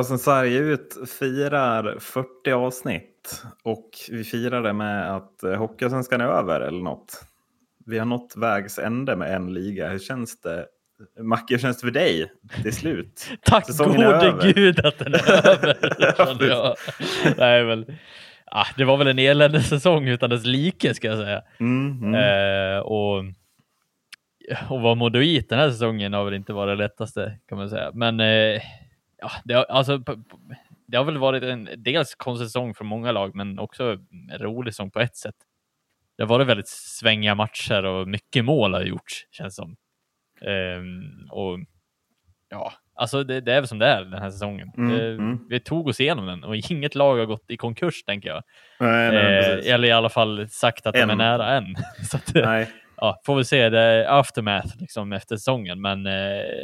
Podcasten Sarg ut firar 40 avsnitt och vi firar det med att eh, Hockeyallsvenskan är över eller något. Vi har nått vägs ände med en liga. Hur känns det? Macke, hur känns det för dig? Det är slut. Tack Säsongen gode gud att den är över. jag. Nej, väl, ah, det var väl en eländessäsong utan dess like ska jag säga. Mm, mm. Eh, och, och vara modoit den här säsongen har väl inte varit det lättaste kan man säga. Men eh, ja, det, har, alltså, det har väl varit en dels konstig säsong för många lag, men också en rolig säsong på ett sätt. Det har varit väldigt svängiga matcher och mycket mål har gjorts känns som. Ehm, och ja, alltså det, det är väl som det är den här säsongen. Mm, Det- mm. Vi tog oss igenom den och inget lag har gått i konkurs tänker jag. Nej, nej, Eh, eller i alla fall sagt att de är nära än. Så att, nej. ja, får vi se det är aftermath liksom efter säsongen. Men eh,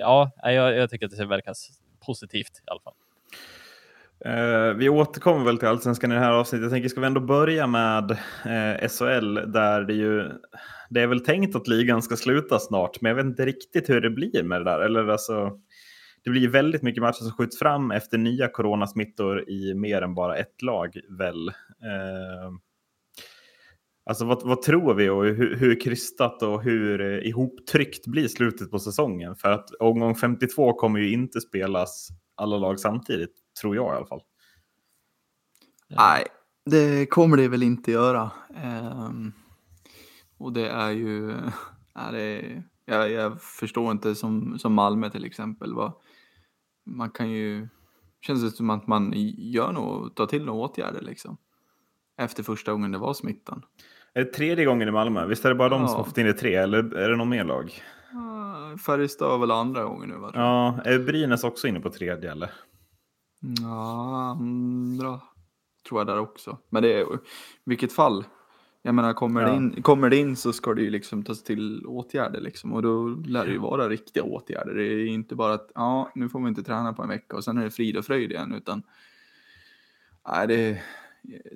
ja, jag, jag tycker att det verkar positivt i alla fall. Uh, vi återkommer väl till Allsvenskan i det här avsnittet. Jag tänker, ska vi ändå börja med eh, uh, SHL där det ju... Det är väl tänkt att ligan ska sluta snart, men jag vet inte riktigt hur det blir med det där. Eller alltså, det blir ju väldigt mycket matcher som skjuts fram efter nya coronasmittor i mer än bara ett lag, väl? Uh, alltså vad, vad tror vi och hur, hur krystat och hur eh, ihoptryckt blir slutet på säsongen? För att omgång 52 kommer ju inte spelas alla lag samtidigt, tror jag i alla fall. Eh. Nej, det kommer det väl inte göra. Um, och det är ju, Är det jag, jag förstår inte som, som Malmö till exempel. Vad, man kan ju, känns det som att man gör något, tar till några åtgärder liksom. Efter första gången det var smittan. Är det tredje gången i Malmö? Visst är det bara de Ja. som har fått in det tre? Eller är det någon mer lag? Färjestad var väl andra gången nu va? Ja, är Brynäs också inne på tredje eller? Ja, andra tror jag där också. Men det är vilket fall. Jag menar, kommer, Ja. det in, kommer det in så ska det ju liksom tas till åtgärder liksom. Och då lär det ju vara riktiga åtgärder. Det är inte bara att ja, nu får vi inte träna på en vecka och sen är det frid och fröjd igen. Utan nej, det är,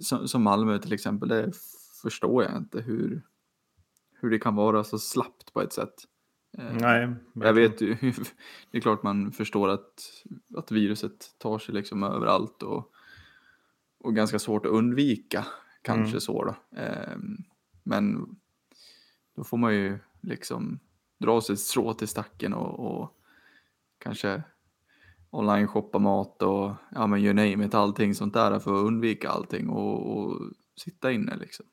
som, som Malmö till exempel, det förstår jag inte hur, hur det kan vara så slappt på ett sätt. Eh, Nej. jag vet ju, det är klart man förstår att, att viruset tar sig liksom överallt och, och ganska svårt att undvika, kanske Mm. så då. Ehm, men då får man ju liksom dra sig ett strå till stacken och, och kanske online-shoppa mat och ja men you name it, allting sånt där för att undvika allting och, och sitta inne liksom.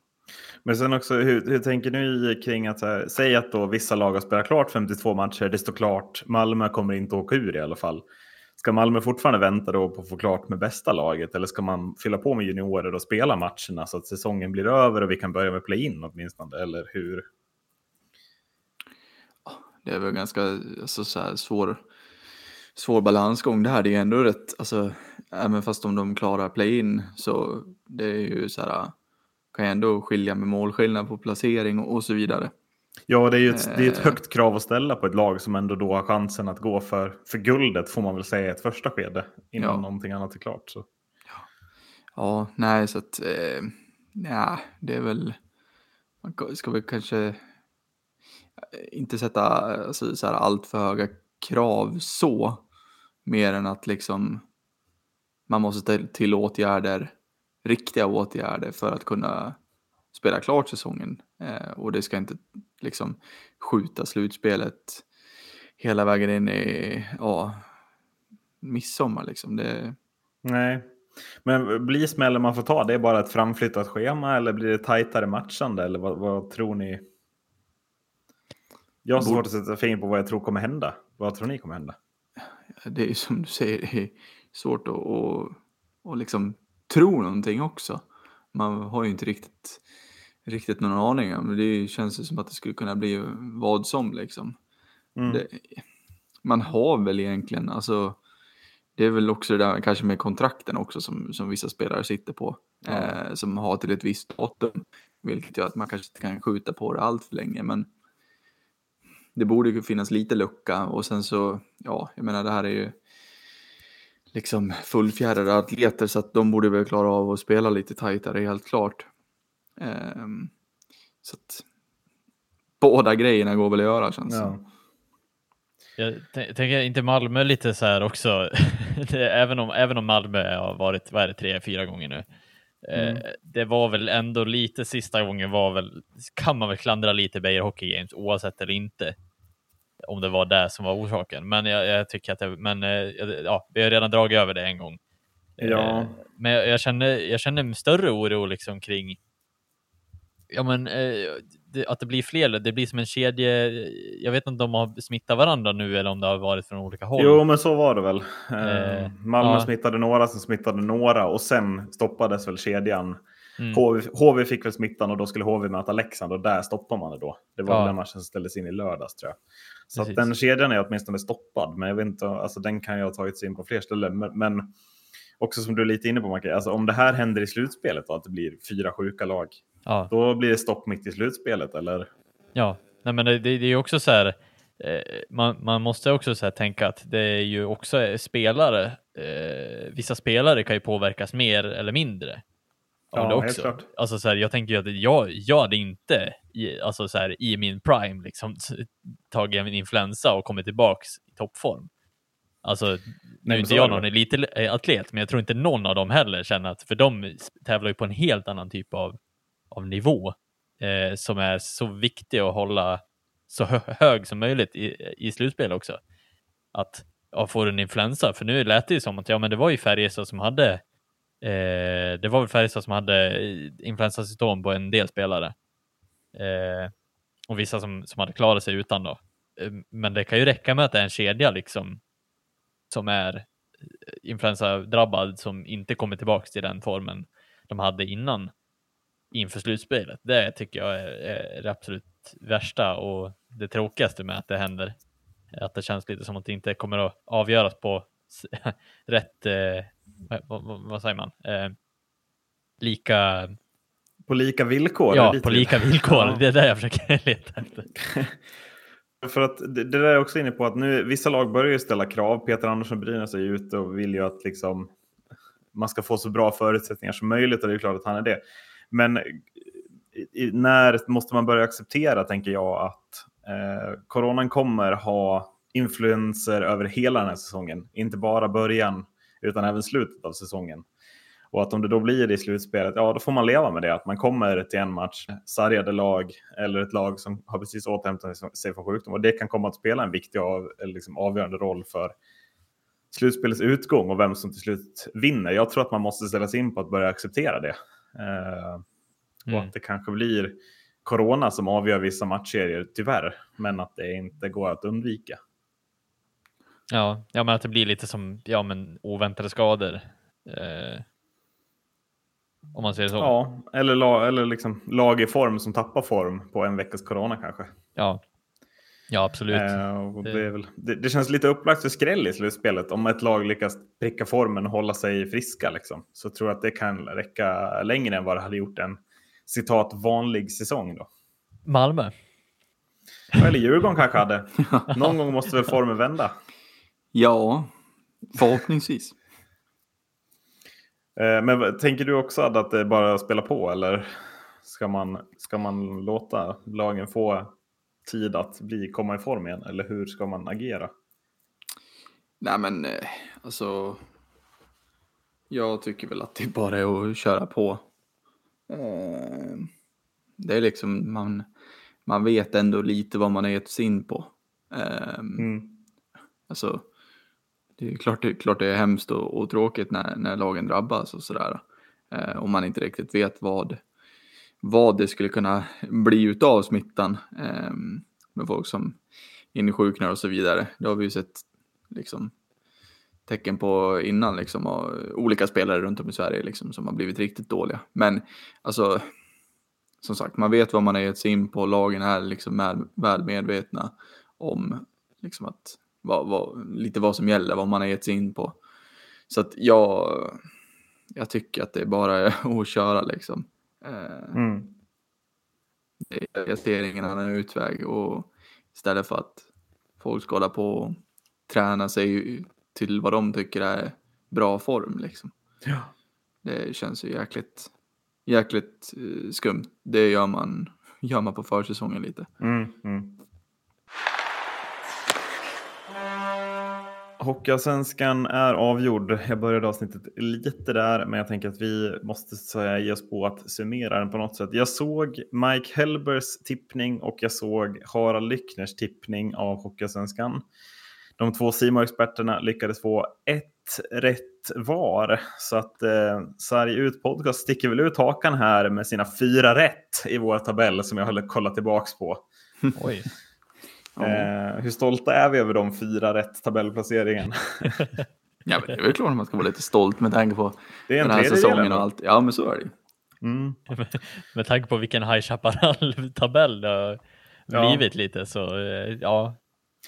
Men sen också, hur, hur tänker ni kring att, här, säg att då vissa lag har spelat klart 52 matcher, det står klart, Malmö kommer inte åka ur i alla fall. Ska Malmö fortfarande vänta då på att få klart med bästa laget eller ska man fylla på med juniorer och spela matcherna så att säsongen blir över och vi kan börja med play-in åtminstone? Eller hur? Det är väl ganska alltså, så här, svår, svår balansgång det här. Det är ändå rätt, alltså, även fast om de klarar play-in så det är ju så här, kan jag ändå skilja med målskillnad på placering och, och så vidare. Ja, det är ju ett, det är ett Eh. högt krav att ställa på ett lag som ändå då har chansen att gå för, för guldet får man väl säga i ett första skede innan Ja. någonting annat är klart. Så. Ja, nej, så att, eh, ja, det är väl, man ka- ska väl kanske eh, inte sätta alltså, så här, allt för höga krav så, mer än att liksom man måste ta till åtgärder, riktiga åtgärder för att kunna spela klart säsongen. Eh, och det ska inte liksom skjuta slutspelet hela vägen in i ja, midsommar liksom. Det, Nej, men blir smällen man får ta, det är bara ett framflyttat schema eller blir det tajtare matchande eller vad, vad tror ni? Jag har svårt att sätta fingret på vad jag tror kommer hända. Vad tror ni kommer hända? det är ju som du säger, det är svårt att, att, att liksom tro någonting också. Man har ju inte riktigt, riktigt någon aning om det känns ju som att det skulle kunna bli vad som liksom. Mm. Det, man har väl egentligen, alltså det är väl också det där kanske med kontrakten också som, som vissa spelare sitter på. Ja. Eh, som har till ett visst datum. Vilket gör att man kanske inte kan skjuta på det allt för länge. Men det borde ju finnas lite lucka och sen så, ja, jag menar det här är ju liksom fullfjädrade atleter så att de borde väl klara av att spela lite tajtare helt klart. Ehm, så att båda grejerna går väl att göra känns det Ja. Jag tänker inte Malmö lite så här också även, om, även om Malmö har varit, vad är det, tre, fyra gånger nu. Eh, Mm. det var väl ändå lite sista gången var väl, kan man väl klandra lite Beijer Hockey Games oavsett eller inte. Om det var det som var orsaken. Men jag, jag tycker att det, men eh, ja, vi har redan dragit över det en gång. Ja. Eh, men jag, jag känner, jag känner en större oro liksom kring Ja men eh, att det blir fler, det blir som en kedje. Jag vet inte om de har smittat varandra nu eller om det har varit från olika håll. Jo, men så var det väl. Eh, Eh, Malmö ja. smittade några som smittade några och sen stoppades väl kedjan. Mm. HV, HV fick väl smittan och då skulle HV möta Leksand och där stoppar man det då. Det var Ja. den matchen som ställdes in i lördags tror jag. Så att den kedjan är åtminstone stoppad, men jag vet inte, alltså den kan ju ha tagits in på fler ställen. Men, men också som du är lite inne på, Macke, alltså om det här händer i slutspelet och att det blir fyra sjuka lag, Ja. då blir det stopp mitt i slutspelet eller? Ja, nej men det, det, är ju också så här. Eh, man, man måste också så tänka att det är ju också spelare. Eh, vissa spelare kan ju påverkas mer eller mindre. Ja, det helt också. klart. Alltså så här, jag tänker ju att jag, jag hade inte i, alltså så här, i min prime liksom tagit en influensa och kommit tillbaks i toppform. Alltså, nu men är inte jag någon elitatlet, men jag tror inte någon av dem heller känner att, för de tävlar ju på en helt annan typ av, av nivå eh, som är så viktig att hålla så hö hög som möjligt i, i slutspel också. Att ja, får en influensa, för nu lät det ju som att ja, men det var ju Färjestad som hade eh, det var väl Färjestad som hade influensasymptom på en del spelare. Eh, och vissa som, som hade klarat sig utan då. Eh, men det kan ju räcka med att det är en kedja liksom som är eh, influensadrabbad som inte kommer tillbaka till den formen de hade innan inför slutspelet. Det tycker jag är, är det absolut värsta och det tråkigaste med att det händer. Att det känns lite som att det inte kommer att avgöras på rätt, eh, vad, vad, vad säger man, eh, lika, På lika villkor? ja, på lika villkor. Ja. Det är det jag försöker leta efter. För att det, det där är jag också inne på att nu vissa lag börjar ju ställa krav. Peter Andersson Brynäs är ju ute och vill ju att liksom man ska få så bra förutsättningar som möjligt och det är klart att han är det. Men i, när måste man börja acceptera, tänker jag, att eh, coronan kommer ha influenser över hela den här säsongen. Inte bara början utan även slutet av säsongen. Och att om det då blir det i slutspelet, ja då får man leva med det. Att man kommer till en match, sargade lag eller ett lag som har precis återhämtat sig från sjukdom. Och det kan komma att spela en viktig av, liksom avgörande roll för slutspelets utgång och vem som till slut vinner. Jag tror att man måste ställa sig in på att börja acceptera det. Eh, och Mm. att det kanske blir corona som avgör vissa matchserier, tyvärr. Men att det inte går att undvika. Ja, ja, men att det blir lite som ja, men oväntade skador. Eh, om man säger så. Ja, eller, la, eller liksom lag i form som tappar form på en veckas corona kanske. Ja, ja absolut. Eh, Det- väl, det, det känns lite upplagt för skräll i slutspelet. Om ett lag lyckas pricka formen och hålla sig friska liksom, så tror jag att det kan räcka längre än vad det hade gjort en citat vanlig säsong. Då. Malmö. Eller Djurgården kanske hade. Någon gång måste väl formen vända. Ja, förhoppningsvis. Eh, Men tänker du också att det är bara att spela på eller ska man, ska man låta lagen få tid att bli, komma i form igen? Eller hur ska man agera? Nej men eh, alltså. Jag tycker väl att det bara är att köra på. Eh, Det är liksom man, man vet ändå lite vad man har gett sig in på. Mm. Alltså, det är klart, det, klart det är hemskt och, och tråkigt när, när lagen drabbas och sådär. Eh, om man inte riktigt vet vad, vad det skulle kunna bli utav smittan. Eh, med folk som insjuknar och så vidare. Det har vi ju sett liksom, tecken på innan liksom, av olika spelare runt om i Sverige liksom, som har blivit riktigt dåliga. Men alltså, som sagt, man vet vad man har gett sig in på. Lagen är liksom väl, väl medvetna om liksom att, vad, vad, lite vad som gäller, vad man har gett sig in på. Så att jag, jag tycker att det är bara att köra liksom. Eh, Mm. jag ser ingen annan utväg och istället för att folk ska hålla på och träna sig till vad de tycker är bra form liksom. Ja. Det känns ju jäkligt, jäkligt eh, skumt. Det gör man, gör man på försäsongen lite. Mm, mm. Hockeyallsvenskan är avgjord. Jag började avsnittet lite där, men jag tänker att vi måste ge oss på att summera den på något sätt. Jag såg Mike Helbers tippning och jag såg Harald Lyckners tippning av Hockeyallsvenskan. De två simor experterna lyckades få ett rätt var. Så att eh, Sarg Ut Podcast sticker väl ut hakan här med sina fyra rätt i vår tabell som jag håller kollat tillbaks på. Oj. Eh, hur stolta är vi över de fyra rätt tabellplaceringen? ja, men det är väl klart att man ska vara lite stolt med tanke på det är en den här säsongen och allt. Ja, men så är det ju. Mm. Med tanke på vilken High Chaparral-tabell det har Ja. blivit lite så eh, ja,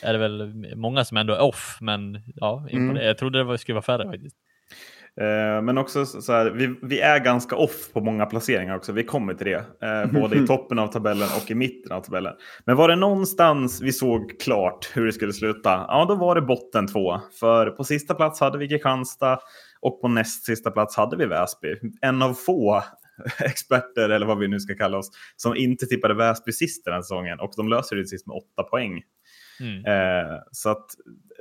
är det väl många som ändå är off, men ja, Mm. jag trodde det skulle vara färre faktiskt. Eh, men också så här, vi, vi är ganska off på många placeringar också. Vi kommer till det. Eh, både i toppen av tabellen och i mitten av tabellen. Men var det någonstans vi såg klart hur det skulle sluta? Ja, då var det botten två. För på sista plats hade vi Kristianstad och på näst sista plats hade vi Väsby. En av få experter, eller vad vi nu ska kalla oss, som inte tippade Väsby sist den här säsongen. Och de löser det sist med åtta poäng. Mm. Eh, så att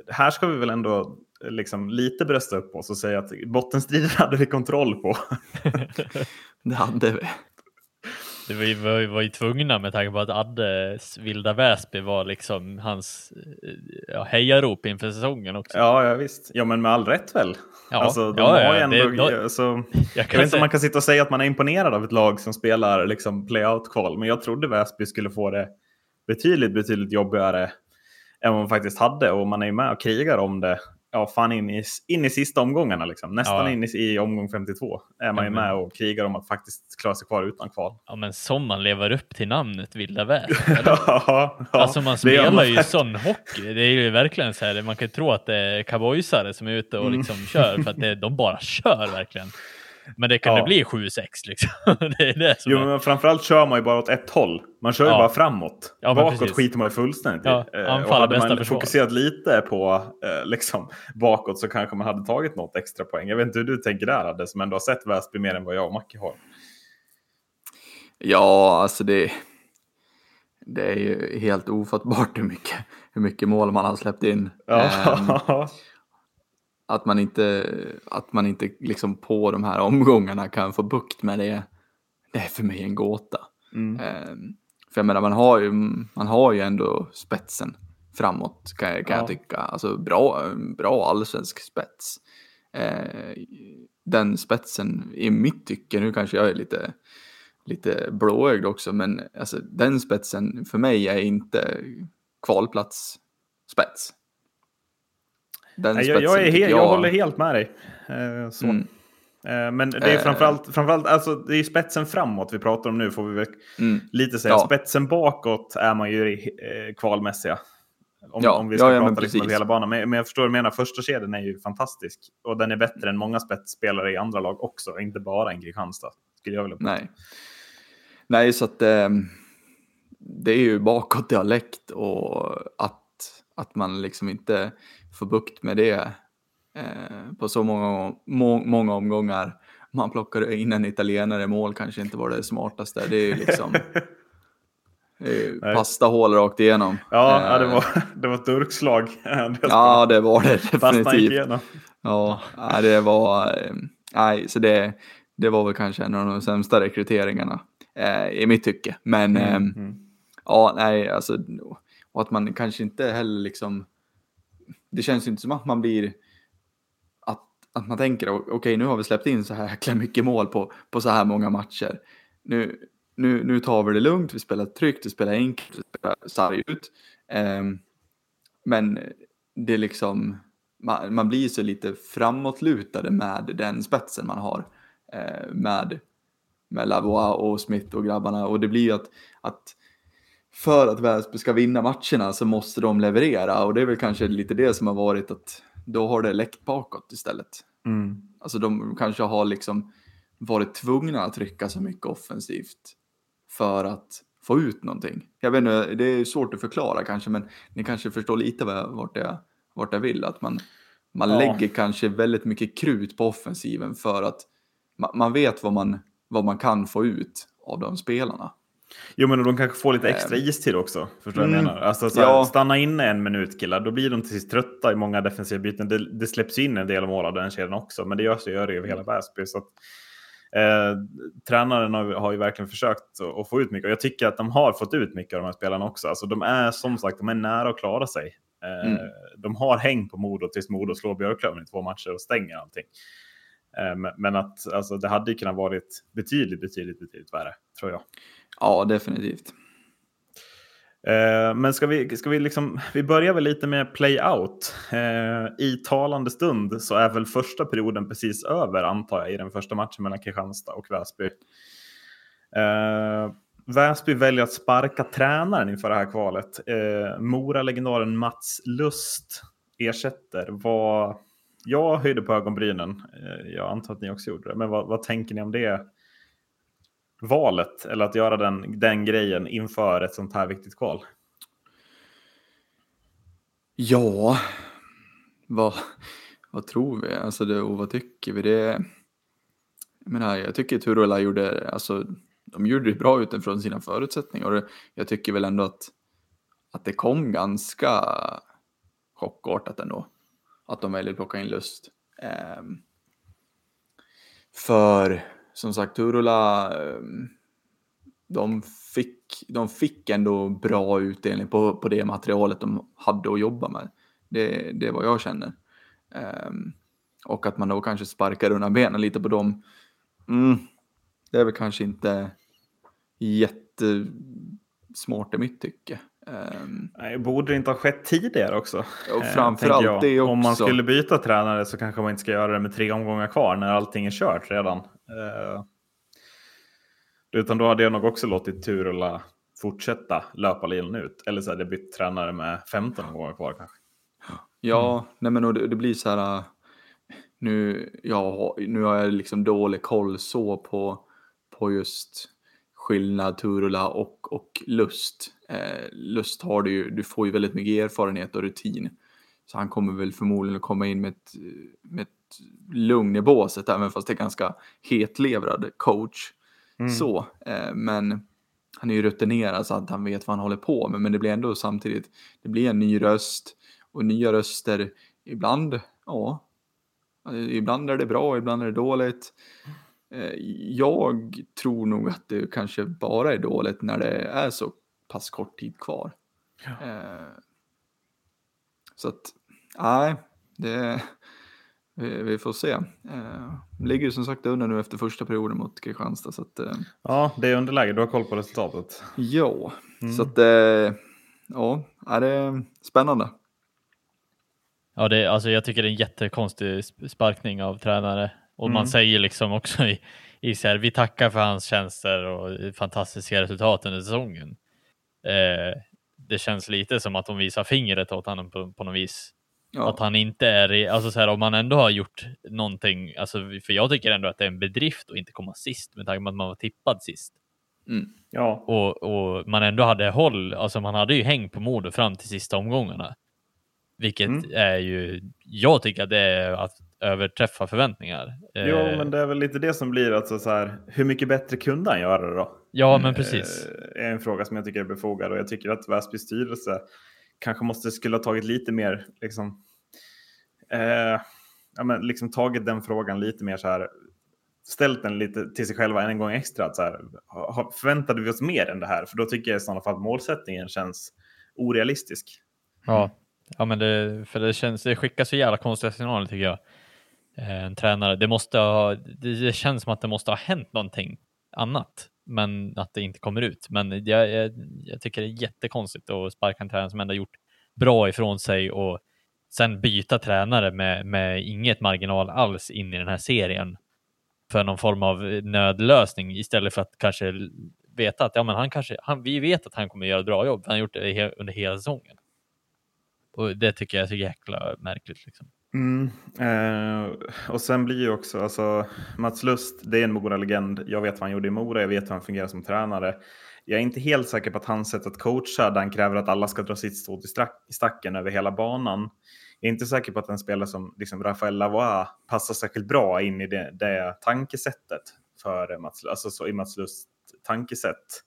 här ska vi väl ändå liksom lite brösta upp oss och säga att bottenstriden hade vi kontroll på. Det hade vi. Det var ju, var, ju- var ju tvungna med tanke på att Addes Vilda Väsby var liksom hans eh, ja, hejarop inför säsongen också. Ja, ja visst. Ja, men med all rätt väl. Ja, alltså, de ja, har ja, ändå, det- då- alltså, jag jag vet inte om man kan sitta och säga att man är imponerad av ett lag som spelar liksom playout-kval, men jag trodde Väsby skulle få det betydligt, betydligt jobbigare än vad man faktiskt hade. Och man är ju med och krigar om det. Ja, fan in i, in i sista omgångarna liksom. Nästan Ja. in i, i omgång 52 är man ju med och krigar om att faktiskt klara sig kvar utan kval. ja, men som man lever upp till namnet Vilda eller? ja, ja, Alltså man spelar man ju sån hockey. Det är ju verkligen så här, man kan ju tro att det är cowboysare som är ute och Mm. liksom kör för att det, de bara kör verkligen. Men det kunde Ja. bli 7-6 liksom. Det är det som Jo, är. men framförallt kör man ju bara åt ett håll. Man kör ju Ja. bara framåt. Ja, bakåt precis. skiter man ju fullständigt i. Ja, Eh, anfall och hade bästa man försvar. fokuserat lite på eh, liksom, bakåt så kanske man hade tagit något extra poäng. Jag vet inte hur du tänker där, Adde, som ändå har sett Väsby mer än vad jag och Macke har. Ja, alltså det, det är ju helt ofattbart hur mycket, hur mycket mål man har släppt in. Ja, att man inte, att man inte liksom på de här omgångarna kan få bukt med det, det är för mig en gåta. mm. Ehm, för jag menar, man har ju, man har ju ändå spetsen framåt kan, jag- kan Ja. jag tycka. Alltså bra, bra allsvensk spets. Eh, den spetsen i mitt tycke, nu kanske jag är lite, lite blåögd också, men alltså, den spetsen för mig är inte kvalplats spets. Den Nej, jag, jag, är spetsen he- tycker jag håller helt med dig. Eh, så. Mm. Eh, men det är Eh. framförallt, framförallt alltså, det är spetsen framåt vi pratar om nu, får vi väl Mm. lite säga. Ja. Spetsen bakåt är man ju eh, kvalmässiga. Om, Ja, om vi ska ja, prata liksom hela banan. Men, men jag förstår vad du menar. Första kedjan är ju fantastisk. Och den är bättre än många spetsspelare i andra lag också. Inte bara en Kristianstad. Skulle jag vilja påstå. Nej. Nej, så att eh, det är ju bakåt det har läckt och att, att man liksom inte får bukt med det eh, på så många, må, många omgångar. Man plockar in en italienare i mål kanske inte var det smartaste. Det är ju liksom pastahål rakt igenom. Ja, ja, det, Eh, var, det var ett durkslag. Ja, det var det definitivt. Ja, det var, eh, nej, så det, det var väl kanske en av de sämsta rekryteringarna eh, i mitt tycke. Men eh, Mm, mm. ja, nej, alltså, och att man kanske inte heller liksom, det känns ju inte som att man blir, att, att man tänker, okej okej, nu har vi släppt in så här jäkla mycket mål på, på så här många matcher. Nu, nu, nu tar vi det lugnt, vi spelar tryggt, vi spelar enkelt, vi spelar sarg ut. Um, men det är liksom, man, man blir så lite framåtlutade med den spetsen man har. Uh, med, med Lavois och Smith och grabbarna. Och det blir ju att, att för att Väsby ska vinna matcherna så måste de leverera. Och det är väl kanske lite det som har varit att då har det läckt bakåt istället. Mm. Alltså de kanske har liksom varit tvungna att trycka så mycket offensivt för att få ut någonting. Jag vet inte, det är svårt att förklara kanske, men ni kanske förstår lite vad jag, vart, jag, vart jag vill. Att man, man Ja. lägger kanske väldigt mycket krut på offensiven för att man, man vet vad man, vad man kan få ut av de spelarna. Jo, men de kanske får lite extra Ehm. istid också. Förstår Mm. jag menar? Alltså, så här, Ja. Stanna inne en minut killar, då blir de till sist trötta i många defensiva byten. Det, det släpps in en del mål av den kedjan också, men det görs det, gör det över hela Väsby. Så att, eh, tränaren har, har ju verkligen försökt att, att få ut mycket och jag tycker att de har fått ut mycket av de här spelarna också. Alltså, de är som sagt de är nära att klara sig. Eh, Mm. De har häng på Modo tills Modo slår Björklöven i två matcher och stänger allting. Eh, men, att alltså, det hade kunnat varit betydligt, betydligt, betydligt värre, tror jag. Ja, definitivt. Eh, men ska vi, ska vi liksom, vi börjar väl lite med play-out. Eh, I talande stund så är väl första perioden precis över antar jag i den första matchen mellan Kristianstad och Väsby. Väsby väljer att sparka tränaren inför det här kvalet. Mora-legendaren Mats Lust ersätter. Vad, jag höjde på ögonbrynen. Eh, jag antar att ni också gjorde det. Men vad, vad tänker ni om det valet? Eller att göra den, den grejen inför ett sånt här viktigt kval? Ja, vad, vad tror vi? Alltså det, och vad tycker vi? Det, jag, menar, jag tycker Turola gjorde, alltså, de gjorde det bra utifrån sina förutsättningar. Och jag tycker väl ändå att, att det kom ganska chockartat ändå. Att de väljer att plocka in Lust. Ehm, för som sagt, Turula, ehm, de fick, de fick ändå bra utdelning på, på det materialet de hade att jobba med. Det, det är vad jag känner. Ehm, och att man då kanske sparkar undan benen lite på dem. Mm, det är väl kanske inte jättesmart i mitt tycke. Ehm, Nej, borde det inte ha skett tidigare också? och Eh, framförallt jag. det också. Om man skulle byta tränare så kanske man inte ska göra det med tre omgångar kvar när allting är kört redan. Eh, utan då hade jag nog också låtit Turula fortsätta löpa linan ut. Eller så hade jag bytt tränare med 15 omgångar kvar kanske. Ja, nej men och det, det blir så här. äh, Nu, ja, nu har jag liksom dålig koll så på, på just skillnad Turula och, och Lust. Eh, Lust har du ju, du får ju väldigt mycket erfarenhet och rutin. Så han kommer väl förmodligen att komma in med ett, med ett lugn i båset, även fast det är ganska hetlevrad coach. Mm. Så, eh, men han är ju rutinerad så att han vet vad han håller på med. Men det blir ändå samtidigt, det blir en ny röst och nya röster. Ibland, ja, ibland är det bra, ibland är det dåligt. Eh, Jag tror nog att det kanske bara är dåligt när det är så pass kort tid kvar. Ja. Eh, Så att, nej, det, vi, vi får se. Eh, Ligger ju som sagt under nu efter första perioden mot Kristianstad. Så att, Ja, det är underläge. Du har koll på resultatet. ja, Mm. så att, ja, är det spännande. Ja, det, alltså jag tycker det är en jättekonstig sp- sparkning av tränare. Och Mm. man säger liksom också i, i så här, vi tackar för hans tjänster och fantastiska resultat under säsongen. Eh, det känns lite som att de visar fingret åt honom på, på något vis. Ja, Att han inte är, i- alltså så här, om man ändå har gjort någonting, alltså för jag tycker ändå att det är en bedrift att inte komma sist med tanke på att man var tippad sist. mm, Ja, Och, och man ändå hade håll, alltså man hade ju häng på Modo fram till sista omgångarna. Vilket Mm. är ju, jag tycker att det är att överträffa förväntningar. jo, Eh, men det är väl lite det som blir alltså så här. Hur mycket bättre kunde han göra det då? Ja, men precis. Eh, är en fråga som jag tycker är befogad och jag tycker att Väsbys styrelse kanske måste skulle ha tagit lite mer liksom. Eh, ja, men liksom tagit den frågan lite mer så här. Ställt den lite till sig själva en gång extra. Att så här, förväntade vi oss mer än det här? För då tycker jag i sådana fall att målsättningen känns orealistisk. Ja, ja men det, för det känns, det skickar så jävla konstiga signaler tycker jag. Eh, en tränare, det måste ha, det, det känns som att det måste ha hänt någonting annat, men att det inte kommer ut. Men jag, jag, jag tycker det är jättekonstigt att sparka en tränare som ändå gjort bra ifrån sig och sen byta tränare med, med inget marginal alls in i den här serien för någon form av nödlösning istället för att kanske veta att ja, men han kanske, han, vi vet att han kommer göra ett bra jobb. Han har gjort det he- under hela säsongen. Och det tycker jag är så jäkla märkligt. Liksom. Mm. Eh, och sen blir ju också, alltså, Mats Lust, det är en Mora-legend. Jag vet vad han gjorde i Mora, jag vet hur han fungerar som tränare. Jag är inte helt säker på att hans sätt att coacha, där han kräver att alla ska dra sitt stå till i stacken över hela banan. Jag är inte säker på att en spelare som liksom Rafael Lavois passar särskilt bra in i det, det tankesättet för Mats, alltså så i Mats Lust tankesätt.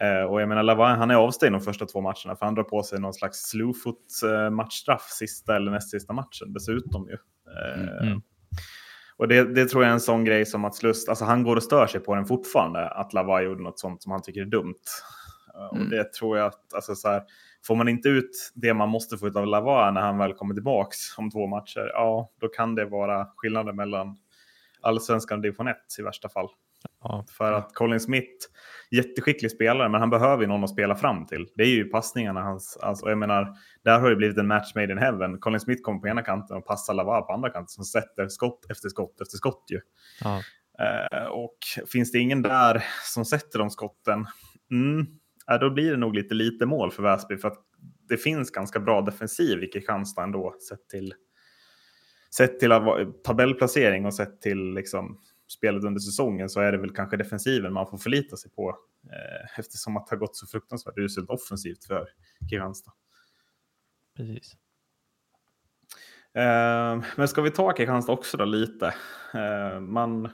Eh, och jag menar, Lavain, han är avstängd de första två matcherna för han drar på sig någon slags slowfoot matchstraff sista eller näst sista matchen dessutom ju. Eh, Mm. Och det, det tror jag är en sån grej som att Lust, alltså han går och stör sig på den fortfarande, att Lavain gjorde något sånt som han tycker är dumt. Eh, Och Mm. det tror jag att, alltså så här, får man inte ut det man måste få ut av Lavain när han väl kommer tillbaks om två matcher, ja, då kan det vara skillnaden mellan allsvenskan och division 1 i värsta fall. Ja. För att Colin Smith, jätteskicklig spelare, men han behöver ju någon att spela fram till. Det är ju passningarna hans, alltså, jag menar, där har det blivit en match made in heaven. Colin Smith kommer på ena kanten och passar Laval på andra kanten som sätter skott efter skott efter skott ju. Ja. Eh, och finns det ingen där som sätter de skotten, mm, ja, då blir det nog lite lite mål för Väsby. För att det finns ganska bra defensiv i Kristianstad ändå, sett till, sett till tabellplacering och sett till liksom, spelet under säsongen så är det väl kanske defensiven man får förlita sig på. Eh, eftersom att det har gått så fruktansvärt uselt offensivt för Kristianstad. Precis. Eh, men ska vi ta Kristianstad också då lite? Eh, man,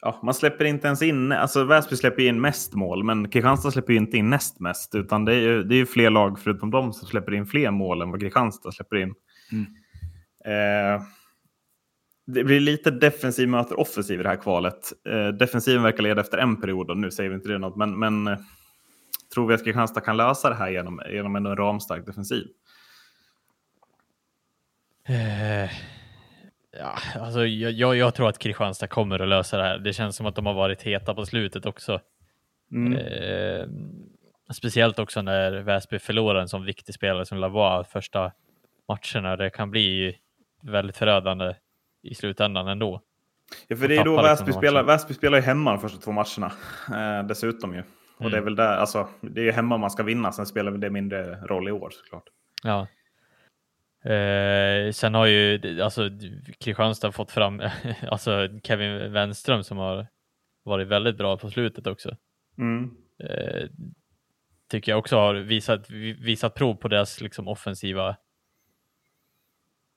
ja, man släpper inte ens in, alltså Väsby släpper in mest mål, men Kristianstad släpper ju inte in näst mest, utan det är ju, det är ju fler lag förutom de som släpper in fler mål än vad Kristianstad släpper in. Mm. Det blir lite defensiv möter offensiv i det här kvalet. Eh, defensiven verkar leda efter en period och nu säger vi inte det något, men, men eh, tror vi att Kristianstad kan lösa det här genom, genom en ramstark defensiv? Eh, ja, alltså, jag, jag, jag tror att Kristianstad kommer att lösa det här. Det känns som att de har varit heta på slutet också. Mm. Eh, speciellt också när Väsby förlorar en sån viktig spelare som Lavois första matcherna. Det kan bli väldigt förödande i slutändan ändå. Ja, för det är då liksom Väsby de spelar. Väsby spelar ju hemma de första två matcherna. Eh, dessutom ju. Och det är Mm. väl där, alltså, det är ju hemma man ska vinna, sen spelar det mindre roll i år såklart. Ja. Eh, sen har ju alltså, Kristianstad fått fram alltså, Kevin Wenström som har varit väldigt bra på slutet också. Mm. Eh, tycker jag också har visat, vi- visat prov på deras liksom, offensiva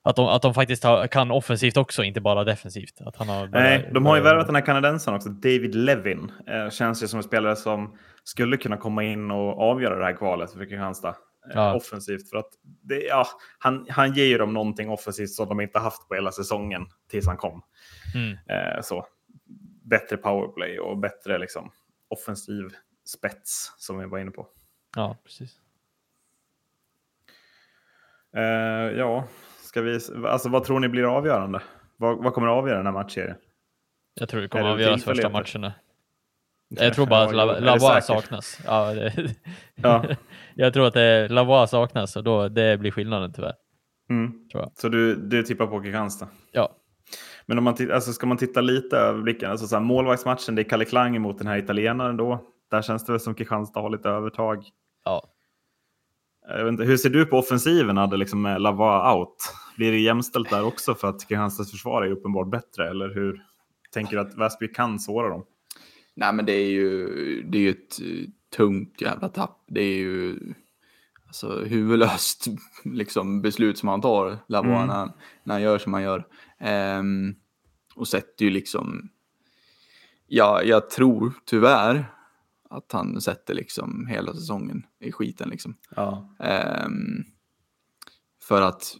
att de, att de faktiskt har, kan offensivt också, inte bara defensivt. Att han har Nej, de har ju värvat den här kanadensaren också, David Levin. Eh, känns ju som en spelare som skulle kunna komma in och avgöra det här kvalet för Kristianstad. Eh, Ja. Offensivt. För att det, ja, han, han ger ju dem någonting offensivt som de inte haft på hela säsongen tills han kom. Mm, Eh, så. Bättre powerplay och bättre liksom, offensiv spets som vi var inne på. ja, precis. Eh, ja, ska vi, alltså, vad tror ni blir avgörande? Vad, vad kommer att avgöra den här matchserien? Jag tror det kommer att avgöras första matcherna. Jag tror bara att La- Lavois saknas. Ja, det, Ja. jag tror att det, Lavois saknas och då, det blir skillnaden tyvärr. Mm. Så du, du tippar på Kristianstad? Ja, Men om man alltså ska man titta lite över blicken, alltså så här, målvaktsmatchen, det är Kalle Klang emot den här italienaren då. Där känns det väl som Kristianstad har lite övertag. ja. Inte, hur ser du på offensiven hade liksom med Lavois out? Blir det jämställt där också för att Kristianstads försvar är uppenbart bättre? Eller hur tänker du att Väsby kan såra dem? Nej, men det är ju, det är ju ett eh, tungt jävla tapp. Det är ju alltså, huvudlöst liksom, beslut som han tar, Lavois, Mm. när, när han gör som han gör. Ehm, och sätter ju liksom, ja, jag tror tyvärr att han sätter liksom hela säsongen i skiten liksom. Ja. Ehm, för att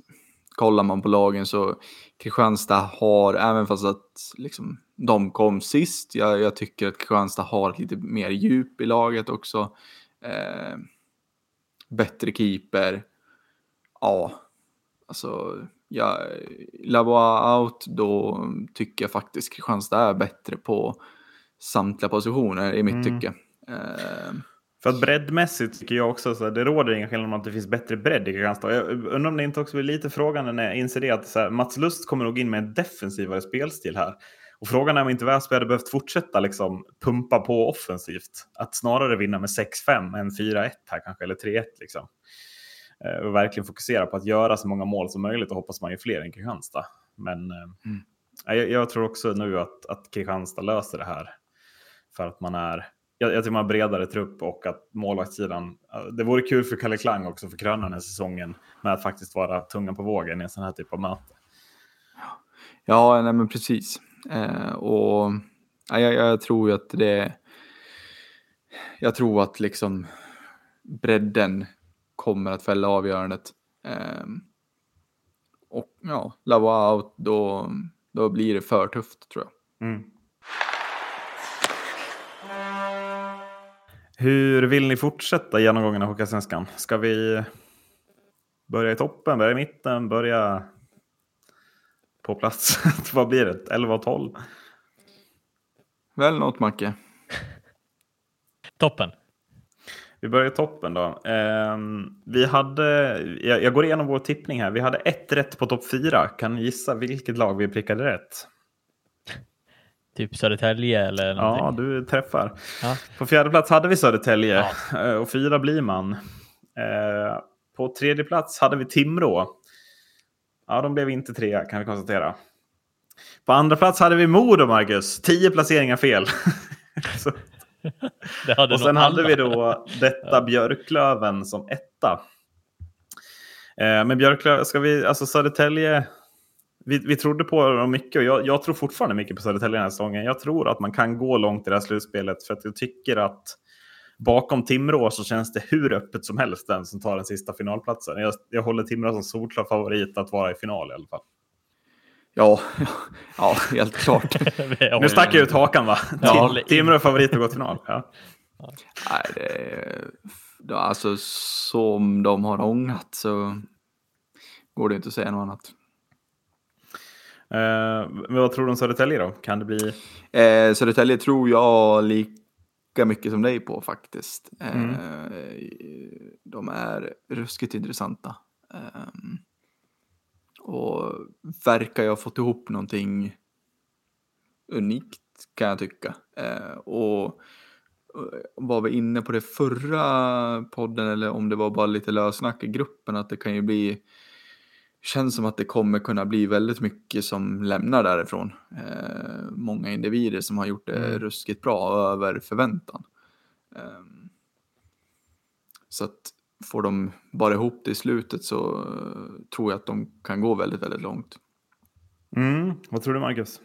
kollar man på lagen så Kristianstad har, även fast att liksom, de kom sist, jag, jag tycker att Kristianstad har lite mer djup i laget också. Ehm, bättre keeper. Ja, alltså, ja, Lavois out, då tycker jag faktiskt Kristianstad är bättre på samtliga positioner i mitt Mm. tycke. Ehm, För att breddmässigt tycker jag också så det råder ingen skillnad om att det finns bättre bredd i Kristianstad. Jag undrar om det inte också blir lite frågan när jag inser det att så här, Mats Lust kommer nog in med en defensivare spelstil här. Och frågan är om inte Väsby hade behövt fortsätta liksom pumpa på offensivt. Att snarare vinna med 6-5 än 4-1 här kanske, eller 3-1 liksom. Eh, Och verkligen fokusera på att göra så många mål som möjligt och hoppas man ju fler än Kristianstad. Men eh, Mm. jag, jag tror också nu att, att Kristianstad löser det här. För att man är jag, jag tycker man har bredare trupp och att målvaktssidan... Det vore kul för Kalle Klang också för kröna den säsongen med att faktiskt vara tungan på vågen i en sån här typ av möte. Ja, nej men precis. Eh, och ja, jag, jag tror ju att det... jag tror att liksom bredden kommer att fälla avgörandet. Um, och ja, Lavoie out, då, då blir det för tufft tror jag. Mm. Hur vill ni fortsätta genomgången av Hockeysvenskan? Ska vi börja i toppen, börja i mitten, börja på plats? Vad blir det? 11 och 12? Väl något Macke. Toppen. Vi börjar i toppen då. Um, vi hade, jag, jag, går igenom vår tippning här. Vi hade ett rätt på topp fyra. Kan ni gissa vilket lag vi prickade rätt? Typ Södertälje eller någonting? Ja, du träffar. Ja. På fjärde plats hade vi Södertälje Ja. eh, och fyra blir man. Eh, på tredje plats hade vi Timrå. Ja, de blev inte trea kan vi konstatera. På andra plats hade vi Modo, Marcus. Tio placeringar fel. Och sen hade alla. vi då detta Björklöven som etta. Eh, men Björklöven, ska vi, alltså Södertälje, vi, vi trodde på dem mycket och jag, jag tror fortfarande mycket på Södertälje den här säsongen. Jag tror att man kan gå långt i det här slutspelet för att jag tycker att bakom Timrå så känns det hur öppet som helst den som tar den sista finalplatsen. Jag, jag håller Timrå som solklar favorit att vara i final i alla fall. Ja, ja, helt klart. Nu stack jag ut hakan va? Ja. Tim- Timrå är favorit att gå till final. Ja. Nej, det alltså som de har ångat så går det inte att säga något annat. Eh, men vad tror du om Södertälje då? Kan det bli... Eh, Södertälje tror jag lika mycket som dig på faktiskt. Eh, Mm. De är ruskigt intressanta. Eh, och verkar jag ha fått ihop någonting unikt kan jag tycka. Och var vi inne på det förra podden eller om det var bara lite lössnack i gruppen att det kan ju bli känns som att det kommer kunna bli väldigt mycket som lämnar därifrån. Eh, många individer som har gjort det Mm. ruskigt bra över förväntan. Ehm, så att får de bara ihop det i slutet så eh, tror jag att de kan gå väldigt, väldigt långt. Mm. Vad tror du Marcus?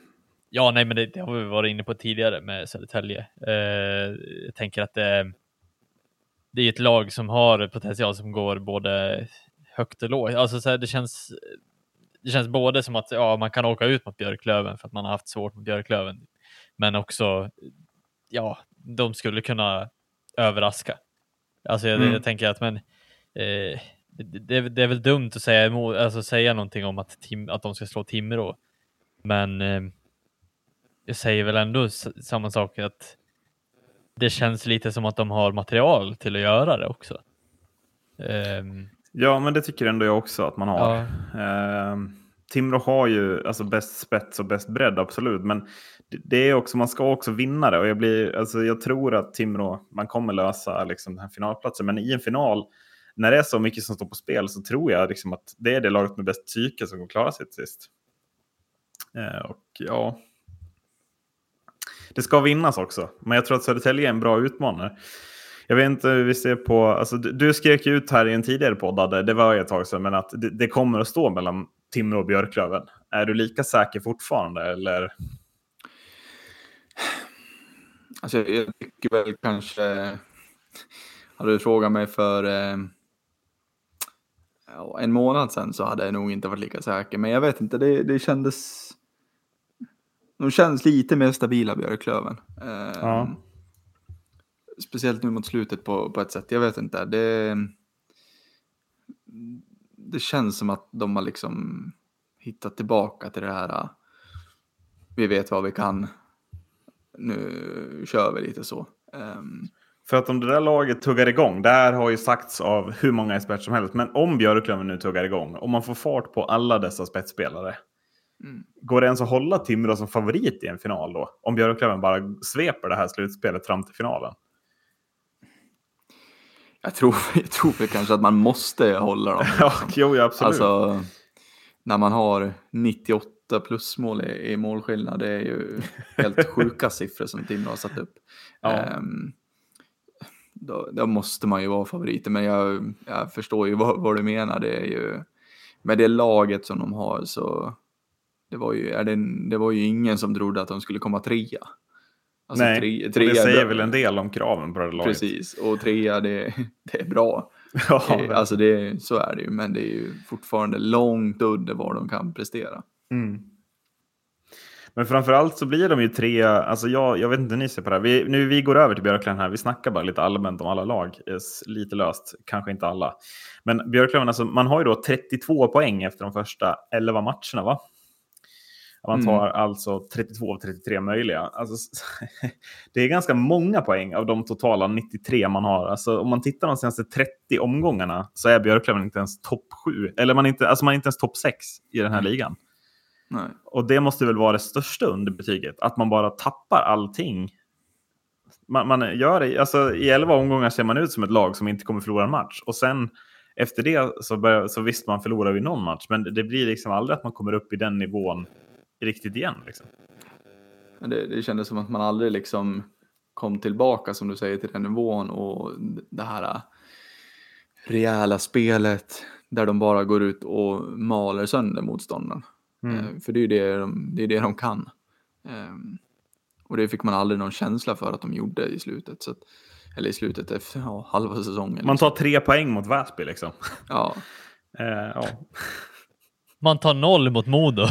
Ja, nej, men det, det har vi varit inne på tidigare med Södertälje. Eh, jag tänker att det, det är ett lag som har potential som går både högt och lågt. Alltså, så här, det, känns, det känns både som att ja, man kan åka ut mot Björklöven för att man har haft svårt mot Björklöven, men också ja, de skulle kunna överraska. Alltså, jag, Mm. jag tänker att men eh, det, det, är väl dumt att säga, emot, alltså, säga någonting om att, Tim, att de ska slå Timrå, men eh, jag säger väl ändå samma sak att det känns lite som att de har material till att göra det också. Ehm, Ja, men det tycker ändå jag också att man har. ja, Eh, Timrå har ju alltså bäst spets och bäst bredd, absolut. Men det, är också, man ska också vinna det. Och jag, blir, alltså, jag tror att Timrå, man kommer lösa liksom, den här finalplatsen. Men i en final, när det är så mycket som står på spel, så tror jag liksom, att det är det laget med bäst psyke som kommer klara sig till sist. Eh, och ja... Det ska vinnas också, men jag tror att Södertälje är en bra utmanare. Jag vet inte hur vi ser på, alltså, du, du skrek ju ut här i en tidigare podd, det var ett tag sedan, men att det, det kommer att stå mellan Timrå och Björklöven. Är du lika säker fortfarande? Eller? Alltså jag, tycker väl kanske, hade du frågat mig för eh, en månad sedan så hade jag nog inte varit lika säker. Men jag vet inte, det, det kändes, de känns lite mer stabila Björklöven. Eh, Ja. Speciellt nu mot slutet på, på ett sätt, jag vet inte. Det, det känns som att de har liksom hittat tillbaka till det här. eh, Vi vet vad vi kan. Nu kör vi lite så. Ehm, För att om det där laget tuggar igång, det här har ju sagts av hur många experter som helst, men om Björklöven nu tuggar igång, om man får fart på alla dessa spetsspelare, Mm. går det ens att hålla Timrå som favorit i en final då? Om Björklöven bara sveper det här slutspelet fram till finalen? Jag, tror, jag tror väl kanske att man måste hålla dem. Ja, jo, ja, absolut. Alltså, när man har 98 plusmål i, i målskillnad, det är ju helt sjuka siffror som Timrå har satt upp. Ja. Ehm, då, då måste man ju vara favoriter, men jag, jag förstår ju vad, vad du menar. Det är ju, med det laget som de har så det var ju, är det, det var ju ingen som trodde att de skulle komma trea. Alltså, Nej, tre, trea det säger bra. väl en del om kraven på det laget. Precis, och trea det, det är bra. Ja, Eh, alltså det, så är det ju, men det är ju fortfarande långt under vad de kan prestera. Mm. Men framförallt så blir de ju tre, alltså jag, jag vet inte hur ni ser på det här. Vi, nu vi går över till Björklöven här, vi snackar bara lite allmänt om alla lag, lite löst, kanske inte alla. Men Björklöven, alltså, man har ju då 32 poäng efter de första 11 matcherna va? Man Mm. tar alltså 32 av 33 möjliga. Alltså, det är ganska många poäng av de totala 93 man har. Alltså, om man tittar de senaste 30 omgångarna så är Björklöven inte ens topp 7. Eller man är inte, alltså man är inte ens topp 6 i den här ligan. Nej. Och det måste väl vara det största underbetyget, att man bara tappar allting. Man, man gör alltså, I elva omgångar ser man ut som ett lag som inte kommer förlora en match. Och sen efter det så, börjar, så visst, man förlorar vi någon match, men det blir liksom aldrig att man kommer upp i den nivån riktigt igen. Liksom. Men det, det kändes som att man aldrig liksom kom tillbaka som du säger till den nivån och det här äh, rejäla spelet där de bara går ut och maler sönder motståndaren. Mm. Eh, För det är ju det de, det är det de kan. Ehm, Och det fick man aldrig någon känsla för att de gjorde i slutet. Så att, eller i slutet efter ja, halva säsongen. Man tar tre poäng mot Väsby liksom. Ja, Eh, ja. Man tar noll mot Modo. Eh,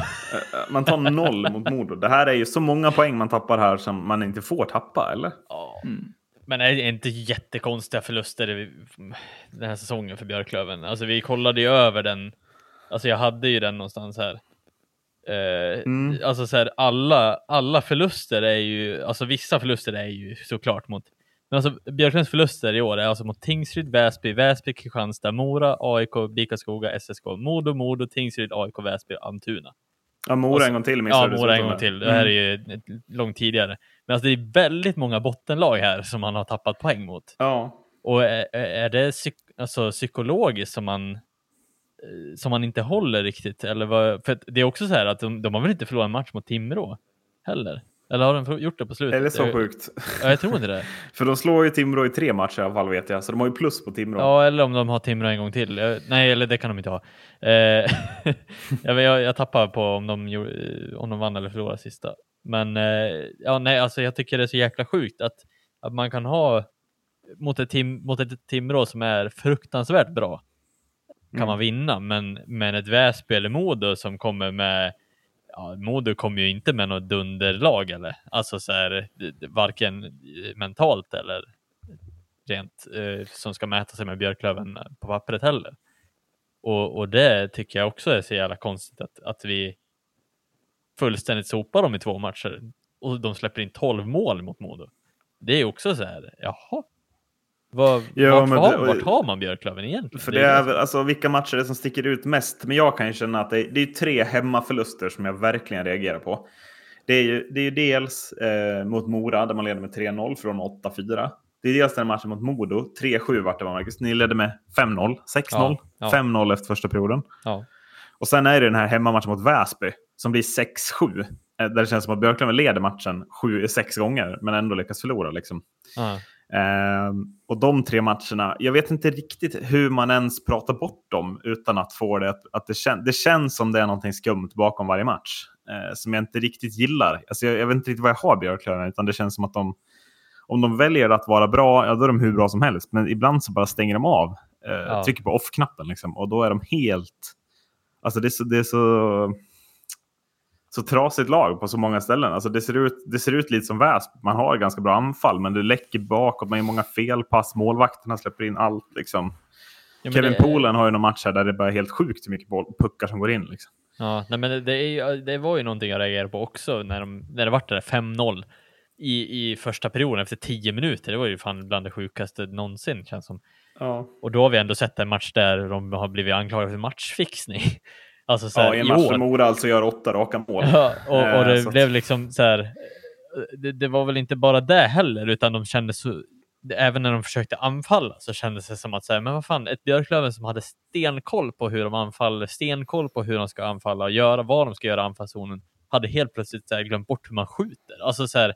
Man tar noll mot Modo. Det här är ju så många poäng man tappar här som man inte får tappa, eller? Ja. mm. Men är det inte jättekonstiga förluster den här säsongen för Björklöven? Alltså vi kollade ju över den. Alltså jag hade ju den någonstans här. Eh, Mm. Alltså så här, alla, alla förluster är ju, alltså vissa förluster är ju såklart mot, men alltså Björklövens förluster i år är alltså mot Tingsryd, Väsby, Väsby, Kristianstad, Mora, AIK, Bikaskoga, SSK, Modo, Modo, Tingsryd, AIK, Väsby, Almtuna. Ja, Mora så- en gång till Ja, missade Mora en gång till. Det här är Mm. ju ett- långt tidigare. Men alltså det är väldigt många bottenlag här som man har tappat poäng mot. Ja, Och är, är det psyk alltså, psykologiskt som man, eh, som man inte håller riktigt? Eller vad, för det är också så här att de, de har väl inte förlorat en match mot Timrå heller? Eller har de gjort det på slutet? det så Jag- sjukt? Ja, jag tror inte det. För de slår ju Timrå i tre matcher i alla fall vet jag, så de har ju plus på Timrå. Ja, eller om de har Timrå en gång till. Jag, nej, eller det kan de inte ha. Eh, jag, jag, jag tappar på om de, gjorde- om de vann eller förlorade sista. Men eh, ja, nej, alltså jag tycker det är så jäkla sjukt att, att man kan ha mot ett, tim, mot ett Timrå som är fruktansvärt bra kan Mm. man vinna, men, men ett Väsby eller Modo som kommer med Ja, Modo kommer ju inte med något dunderlag eller alltså så här, varken eh, mentalt eller rent eh, som ska mäta sig med Björklöven eh, på pappret heller. Och, och det tycker jag också är så jävla konstigt att, att vi fullständigt sopar dem i två matcher och de släpper in 12 mål mot Modo. Det är också så här, jaha. Vad, Ja, vart, men har, det- vart har man Björklöven egentligen? För Det är väl, alltså vilka matcher är det som sticker ut mest? Men jag kan ju känna att det är, det är tre hemmaförluster som jag verkligen reagerar på. Det är ju, det är ju dels eh, mot Mora där man leder med 3-0 från 8-4. Det är dels den matchen mot Modo, 3-7 vart det var Marcus. Ni ledde med 5-0, 6-0, Ja, ja. 5-0 efter första perioden. Ja. Och sen är det den här hemmamatchen mot Väsby som blir 6-7. eh, Där det känns som att Björklöven leder matchen 7, sex gånger men ändå lyckas förlora. Liksom. Ja. Ehm, och de tre matcherna, jag vet inte riktigt hur man ens pratar bort dem utan att få det att, att det, kän, det känns som det är någonting skumt bakom varje match. eh, som jag inte riktigt gillar. Alltså jag, jag vet inte riktigt vad jag har Björklöven, utan det känns som att de, om de väljer att vara bra, ja då är de hur bra som helst. Men ibland så bara stänger de av, eh, Ja. trycker på off-knappen liksom, och då är de helt... Alltså det är så... Det är så så trasigt lag på så många ställen. Alltså det, ser ut, det ser ut lite som Väsby. Man har ganska bra anfall, men det läcker bakåt. Man har många felpass. Målvakterna släpper in allt. Liksom. Ja, Kevin det- Poolen har ju någon match här där det bara är helt sjukt hur mycket boll, puckar som går in. Liksom. Ja, nej, men det, är, det var ju någonting jag reagerade på också när, de, när det vart det där 5-0 i, i första perioden efter 10 minuter. Det var ju fan bland det sjukaste någonsin känns som. Ja. Och då har vi ändå sett en match där de har blivit anklagade för matchfixning. Alltså så här, Ja, I en match där Mora alltså gör åtta raka mål. Ja, och, och Eh, det så blev liksom så här. Det, det var väl inte bara det heller, utan de kände så. Även när de försökte anfalla så kändes det som att säga, men vad fan, ett Björklöven som hade stenkoll på hur de anfaller, stenkoll på hur de ska anfalla och göra vad de ska göra i anfallszonen, hade helt plötsligt så här, glömt bort hur man skjuter. Alltså så här,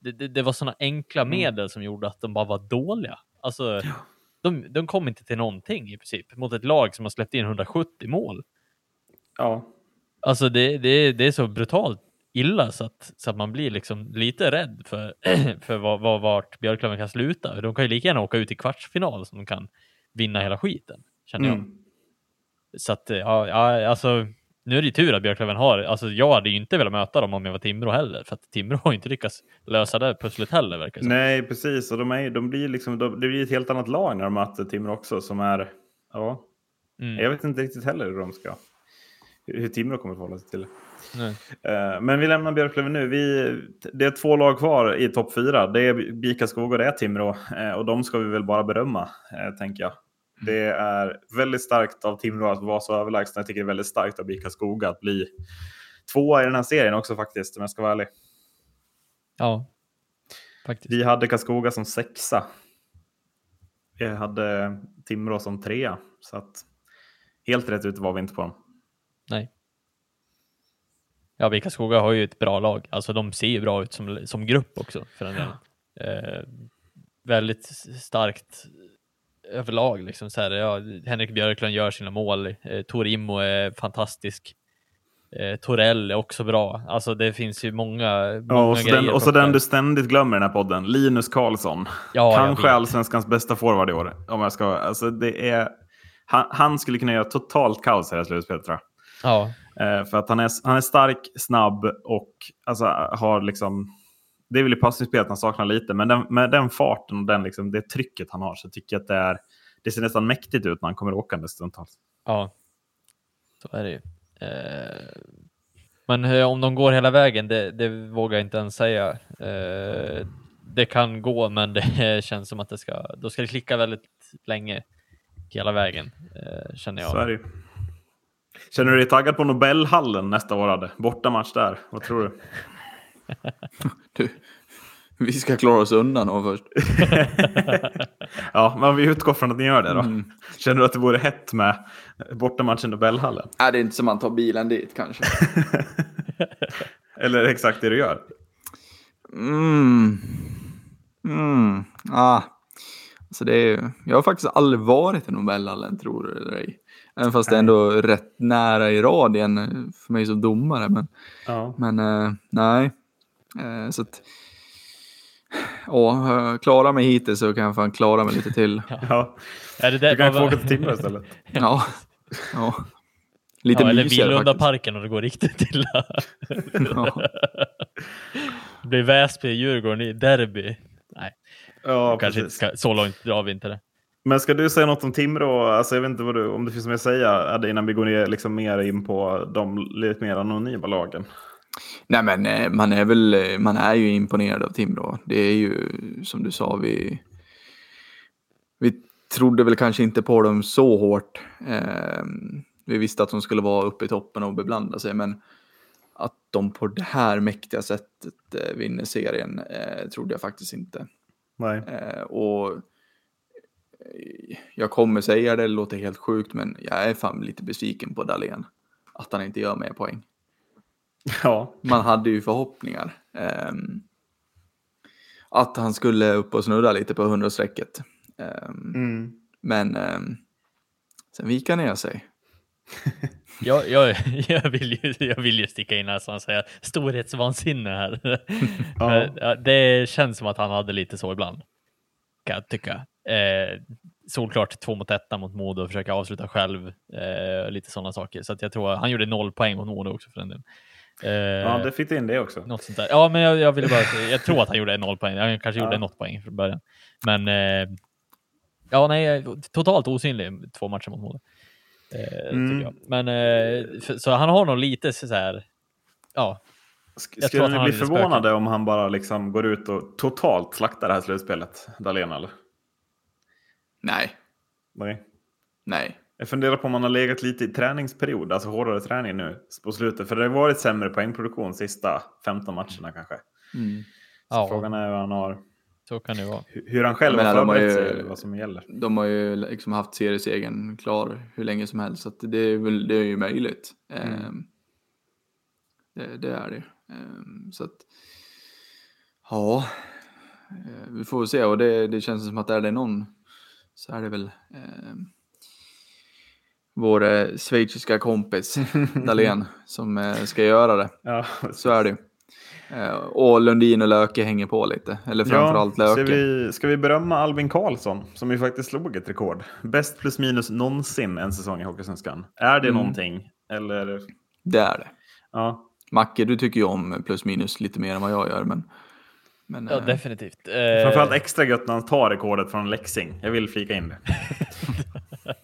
det, det, det var sådana enkla Mm. medel som gjorde att de bara var dåliga. Alltså, de, de kom inte till någonting i princip mot ett lag som har släppt in 170 mål. Ja. Alltså det, det, det är så brutalt illa så att, så att man blir liksom lite rädd för, för vad, vad, vart Björklöven kan sluta. De kan ju lika gärna åka ut i kvartsfinal som de kan vinna hela skiten, känner jag. Mm. Så att, ja, ja, alltså, nu är det ju tur att Björklöven har, alltså jag hade ju inte velat möta dem om jag var Timrå heller, för att Timrå har ju inte lyckats lösa det pusslet heller verkar det som. Nej, precis. Och de, är, de blir liksom, de, det blir ett helt annat lag när de möter Timrå också som är, ja, Mm. jag vet inte riktigt heller hur de ska, hur Timrå kommer att förhålla sig till det. Eh, Men vi lämnar Björklöven nu. Vi, det är två lag kvar i topp fyra. Det är Bika Skog och det är Timrå. Eh, Och de ska vi väl bara berömma, eh, tänker jag. Det är väldigt starkt av Timrå att vara så överlägsna. Jag tycker det är väldigt starkt av Bika Skog att bli tvåa i den här serien också faktiskt, om jag ska vara ärlig. Ja, faktiskt. Vi hade Karlskoga som sexa. Vi hade Timrå som trea. Så att helt rätt ut var vi inte på dem. Nej. Ja, Vikaskoga har ju ett bra lag. Alltså de ser ju bra ut som, som grupp också för den delen. Eh, väldigt starkt överlag liksom så här. Ja, Henrik Björklund gör sina mål. Eh, Torimo är fantastisk. Eh, Torell är också bra. Alltså det finns ju många, många Ja, och så, grejer. den, och så den du ständigt glömmer i den här podden, Linus Karlsson. ja, Kanske allsvenskans bästa forward i år. Om jag ska, alltså det är, han, han skulle kunna göra totalt kaos i det här slutspelet tror jag. Ja, Eh, för att han är, han är stark, snabb och alltså, har liksom... Det är väl i passningsspelet han saknar lite, men den, med den farten och den, liksom, det trycket han har så tycker jag att det, är, det ser nästan mäktigt ut när han kommer åkande stundtals. ja. Så är det ju. Eh, men om de går hela vägen, det, det vågar jag inte ens säga. Eh, det kan gå, men det känns som att det ska, då ska det klicka väldigt länge hela vägen, eh, känner jag. Så. Känner du dig taggad på Nobelhallen nästa år? Hade? Bortamatch där. Vad tror du? Du, vi ska klara oss undan och först. ja, men vi utgår från att ni gör det då. Mm. Känner du att det vore hett med bortamatchen i Nobelhallen? Nej, det är inte som man tar bilen dit kanske. Eller exakt det du gör? Mm. Mm. Ah. Alltså det är, jag har faktiskt aldrig varit i Nobelhallen, tror du eller ej. Även fast det är ändå rätt nära i radien för mig som domare. Men, Ja. men eh, nej. Eh, så att, ja, jag klarar mig hittills så kan jag fan klara mig lite till. ja. Är det där, Du kan få åka till Timrå istället. Ja, ja. Lite ja, eller faktiskt. Billunda-parken och det går riktigt illa. Ja. det blir Väsby, Djurgården i derby. Nej, Ja, kanske ska, så långt drar vi inte det. Men ska du säga något om Timrå? Alltså, jag vet inte vad du, om det finns mer att säga innan vi går ner liksom mer in på de lite mer anonyma lagen. Nej men eh, man är väl, eh, man är ju imponerad av Timrå. Det är ju som du sa, vi, vi trodde väl kanske inte på dem så hårt. Eh, vi visste att de skulle vara uppe i toppen och beblanda sig, men att de på det här mäktiga sättet eh, vinner serien eh, trodde jag faktiskt inte. Nej. Eh, och jag kommer säga det, det låter helt sjukt, men jag är fan lite besviken på Dahlén. Att han inte gör mer poäng Ja. man hade ju förhoppningar. ehm, att han skulle upp och snurra lite på 100-strecket. Ehm, Mm. Men ehm, sen vika ner sig. Jag, jag, jag, vill ju, jag vill ju sticka in näsan och säga storhetsvansinne här. Ja, det känns som att han hade lite så ibland. Kan jag tycka. Eh, solklart två mot etta mot Modo och försöka avsluta själv. Eh, lite sådana saker. Så att jag tror han gjorde noll poäng mot Modo också för den delen. Eh, ja, det fick in det också. Något sånt där. Ja, men jag, jag ville bara jag tror att han gjorde noll poäng. Han kanske gjorde Ja. något poäng från början. Men eh, ja, nej, totalt osynlig två matcher mot Modo. Eh, Mm. Men eh, för, så han har nog lite så här. Ja, Sk- Skulle ni bli förvånade om han bara liksom går ut och totalt slaktar det här slutspelet, Dahlén? Eller? Nej, Nej. nej. Jag funderar på om han har legat lite i träningsperiod, alltså hårdare träning nu på slutet. För det har varit sämre poängproduktion sista 15 matcherna kanske. Mm. Så Ja. frågan är hur han, har, så kan det vara. hu- hur han själv menar, har förberett ju- sig, eller vad som gäller. De har ju liksom haft seriesegern klar hur länge som helst. Så att det, är väl, det är ju möjligt. Ehm, det, det är det. Ehm, så att, ja, eh, vi får väl se. Och det, det känns som att är det någon så är det väl ehm, vår eh, schweiziska kompis Dahlén som eh, ska göra det. Ja, Så är det. Eh, och Lundin och Löke hänger på lite. Eller framförallt ja, ska, Löke. vi, ska vi berömma Albin Karlsson som ju faktiskt slog ett rekord? Bäst plus minus någonsin en säsong i Hockeysvenskan. Är det Mm. någonting? Eller? Det är det. Ja. Macke, du tycker ju om plus minus lite mer än vad jag gör. Men, men Ja, eh, definitivt. Eh, Framförallt extra gött när han tar rekordet från Leksing. Jag vill flika in det.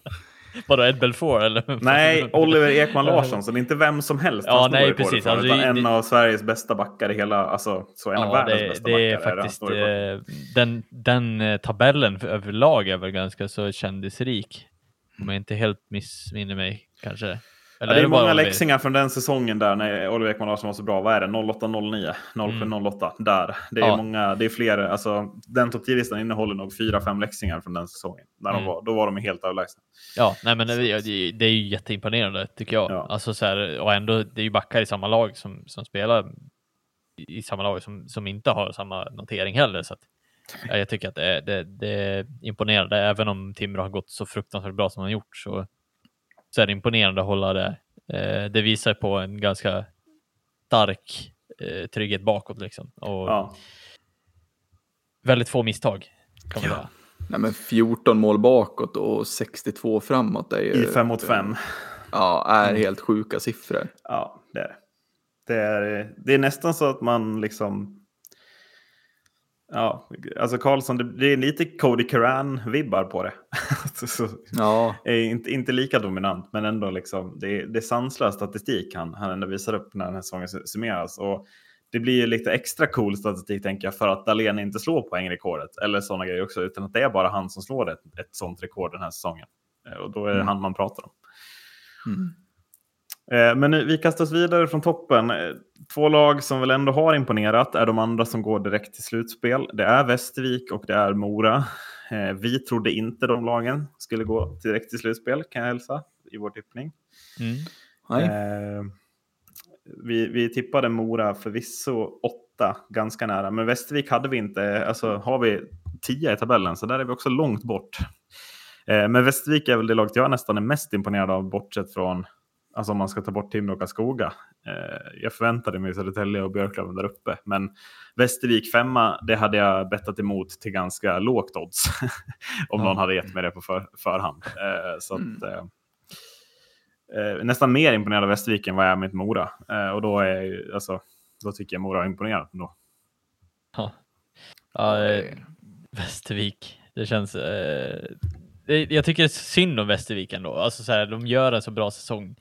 Vadå, Ed Belfour eller? Nej, Oliver Ekman Larsson, så det är inte vem som helst Ja, han nej, rekordet precis. från, Alltså, utan det- en det- av Sveriges bästa backar i hela, alltså så en av Ja, världens det, bästa det backar. är faktiskt rekord. eh, den, den tabellen för, överlag är väl ganska så kändisrik. Om jag inte helt missminner mig kanske. Ja, Eller det är bara många vi- läxingar från den säsongen där när Oliver Ekman Larsson var så bra. Vad är det? 08-09? 07-08? Där. Det är. Ja. många, det är fler. Alltså, den topp 10-listan innehåller nog fyra, fem läxingar från den säsongen. När de Mm. var, då var de helt överlägsna. Ja, nej men det, det det är ju jätteimponerande tycker jag. Ja. Alltså så här, och ändå, det är ju backar i samma lag som, som spelar i, i samma lag som, som inte har samma notering heller. Så att, ja, jag tycker att det, är- det, det är imponerande. Även om Timrå har gått så fruktansvärt bra som de har gjort så, så är det imponerande att hålla det. Eh, det visar på en ganska stark eh, trygghet bakåt liksom. Och Ja. väldigt få misstag kan man säga. Nej, men 14 mål bakåt och 62 framåt är ju... I 5 mot 5. Ja, är helt sjuka siffror. Ja, det är det. Det är, det är nästan så att man liksom... Ja, alltså Karlsson, det, det är lite Cody Curran-vibbar på det. så, Ja, inte, inte lika dominant, men ändå liksom, det, är, det är sanslös statistik han, han ändå visar upp när den här säsongen su- summeras. Och det blir ju lite extra cool statistik tänker jag för att Dahlén inte slår poängrekordet eller sådana grejer också, utan att det är bara han som slår ett, ett sånt rekord den här säsongen. Eh, Och då är det Mm. han man pratar om. Mm. Eh, Men nu, vi kastar oss vidare från toppen. Eh, Två lag som väl ändå har imponerat är de andra som går direkt till slutspel. Det är Västervik och det är Mora. Eh, Vi trodde inte de lagen skulle gå direkt till slutspel kan jag hälsa i vår tippning. Mm. Eh, Vi, vi tippade Mora förvisso åtta, ganska nära. Men Västervik hade vi inte. Alltså har vi tio i tabellen så där är vi också långt bort. Eh, Men Västervik är väl det laget jag nästan är mest imponerad av bortsett från Alltså om man ska ta bort Timrå och Karlskoga. Eh, jag förväntade mig Södertälje och Björklöven där uppe. Men Västervik femma, det hade jag bettat emot till ganska lågt odds. om Ja. någon hade gett mig det på för, förhand. Eh, så Mm. att, eh, eh, nästan mer imponerad av Västervik än vad jag är med Mora. Eh, och då, är, alltså, då tycker jag Mora är imponerad. Då. Ja. Ja, eh, Västervik. Det känns... Eh, jag tycker det är synd om Västervik ändå. Alltså så här, de gör en så bra säsong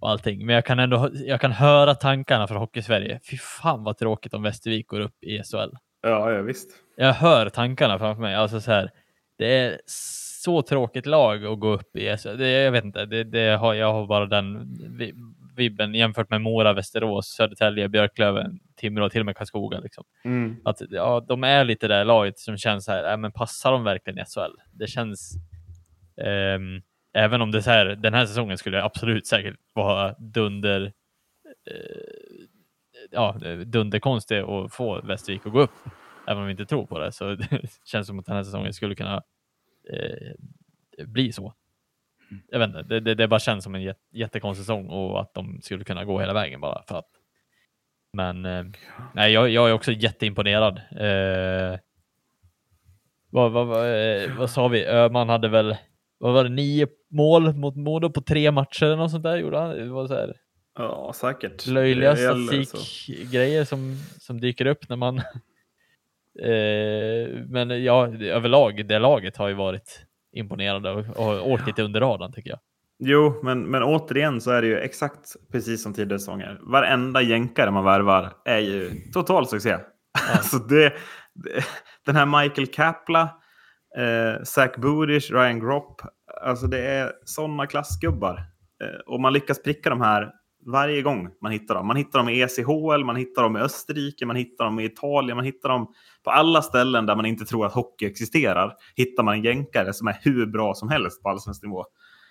och allting. Men jag kan ändå jag kan höra tankarna från Hockeysverige. Fy fan vad tråkigt om Västervik går upp i SHL. Ja, ja, visst. Jag hör tankarna framför mig. Alltså så här, det är så tråkigt lag att gå upp i SHL. Det, jag vet inte, det, det har, jag har bara den vi- vibben jämfört med Mora, Västerås, Södertälje, Björklöven, Timrå till och med Karlskoga. Liksom. Mm. Att ja, de är lite där laget som känns så här, äh, men passar de verkligen i SHL? Det känns, ehm, även om det så här, den här säsongen skulle absolut säkert vara dunder, eh, ja, dunderkonstigt att få Västervik att gå upp, även om vi inte tror på det, så det känns som att den här säsongen skulle kunna eh, bli så. Jag vet inte, det, det, det bara känns som en jät, jättekonstig säsong och att de skulle kunna gå hela vägen bara för att. Men eh, nej, jag, jag är också jätteimponerad. Eh, vad, vad, vad, eh, vad sa vi? Öhman hade väl, vad var det, nio mål mot Modo på tre matcher eller något sånt där gjorde han. Det var så här Ja, säkert. löjliga statistikgrejer som, som dyker upp när man... eh, men ja, överlag, det laget har ju varit imponerande och, och åkt lite under radarn tycker jag. Jo, men, men återigen så är det ju exakt precis som tidigare säsonger. Varenda jänkare man värvar är ju total succé. Alltså det, det, den här Michael Kapla, eh, Zach Budish, Ryan Gropp. Alltså det är sådana klassgubbar. Eh, och man lyckas pricka de här varje gång man hittar dem. Man hittar dem i ECHL, man hittar dem i Österrike, man hittar dem i Italien, man hittar dem på alla ställen där man inte tror att hockey existerar. Hittar man en jänkare som är hur bra som helst på allsvensk nivå.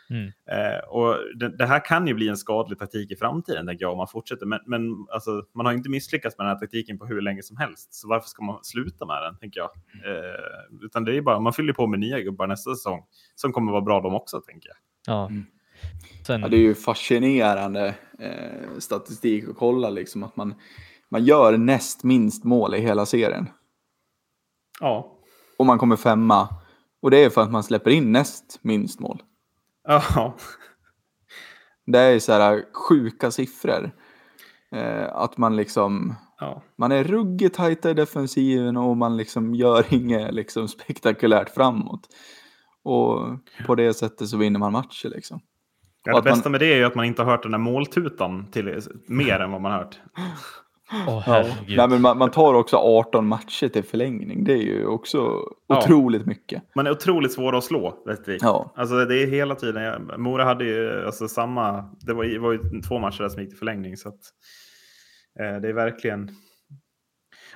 Mm. Eh, och det, det här kan ju bli en skadlig taktik i framtiden, tänker jag, om man fortsätter. Men, men alltså, man har inte misslyckats med den här taktiken på hur länge som helst. Så varför ska man sluta med den, tänker jag. Eh, utan det är bara, man fyller på med nya gubbar nästa säsong som kommer vara bra de också, tänker jag. Ja. Mm. Sen, Ja, det är ju fascinerande eh, statistik att kolla liksom att man, man gör näst minst mål i hela serien. Ja. Och man kommer femma. Och det är för att man släpper in näst minst mål. Ja. Det är så här sjuka siffror. Eh, att man liksom, ja. man är ruggigt tajta i defensiven och man liksom gör inget liksom spektakulärt framåt. Och på det sättet så vinner man matcher liksom. Ja, det att man- bästa med det är ju att man inte har hört den där måltutan till, mer än vad man har hört. åh herregud. Nej, men man, man tar också 18 matcher till förlängning. Det är ju också Ja. otroligt mycket. Man är otroligt svår att slå, Rättvik. Ja. Alltså det är hela tiden. Mora hade ju alltså samma. Det var, ju- var ju två matcher där som gick till förlängning. Så att, eh, det är verkligen.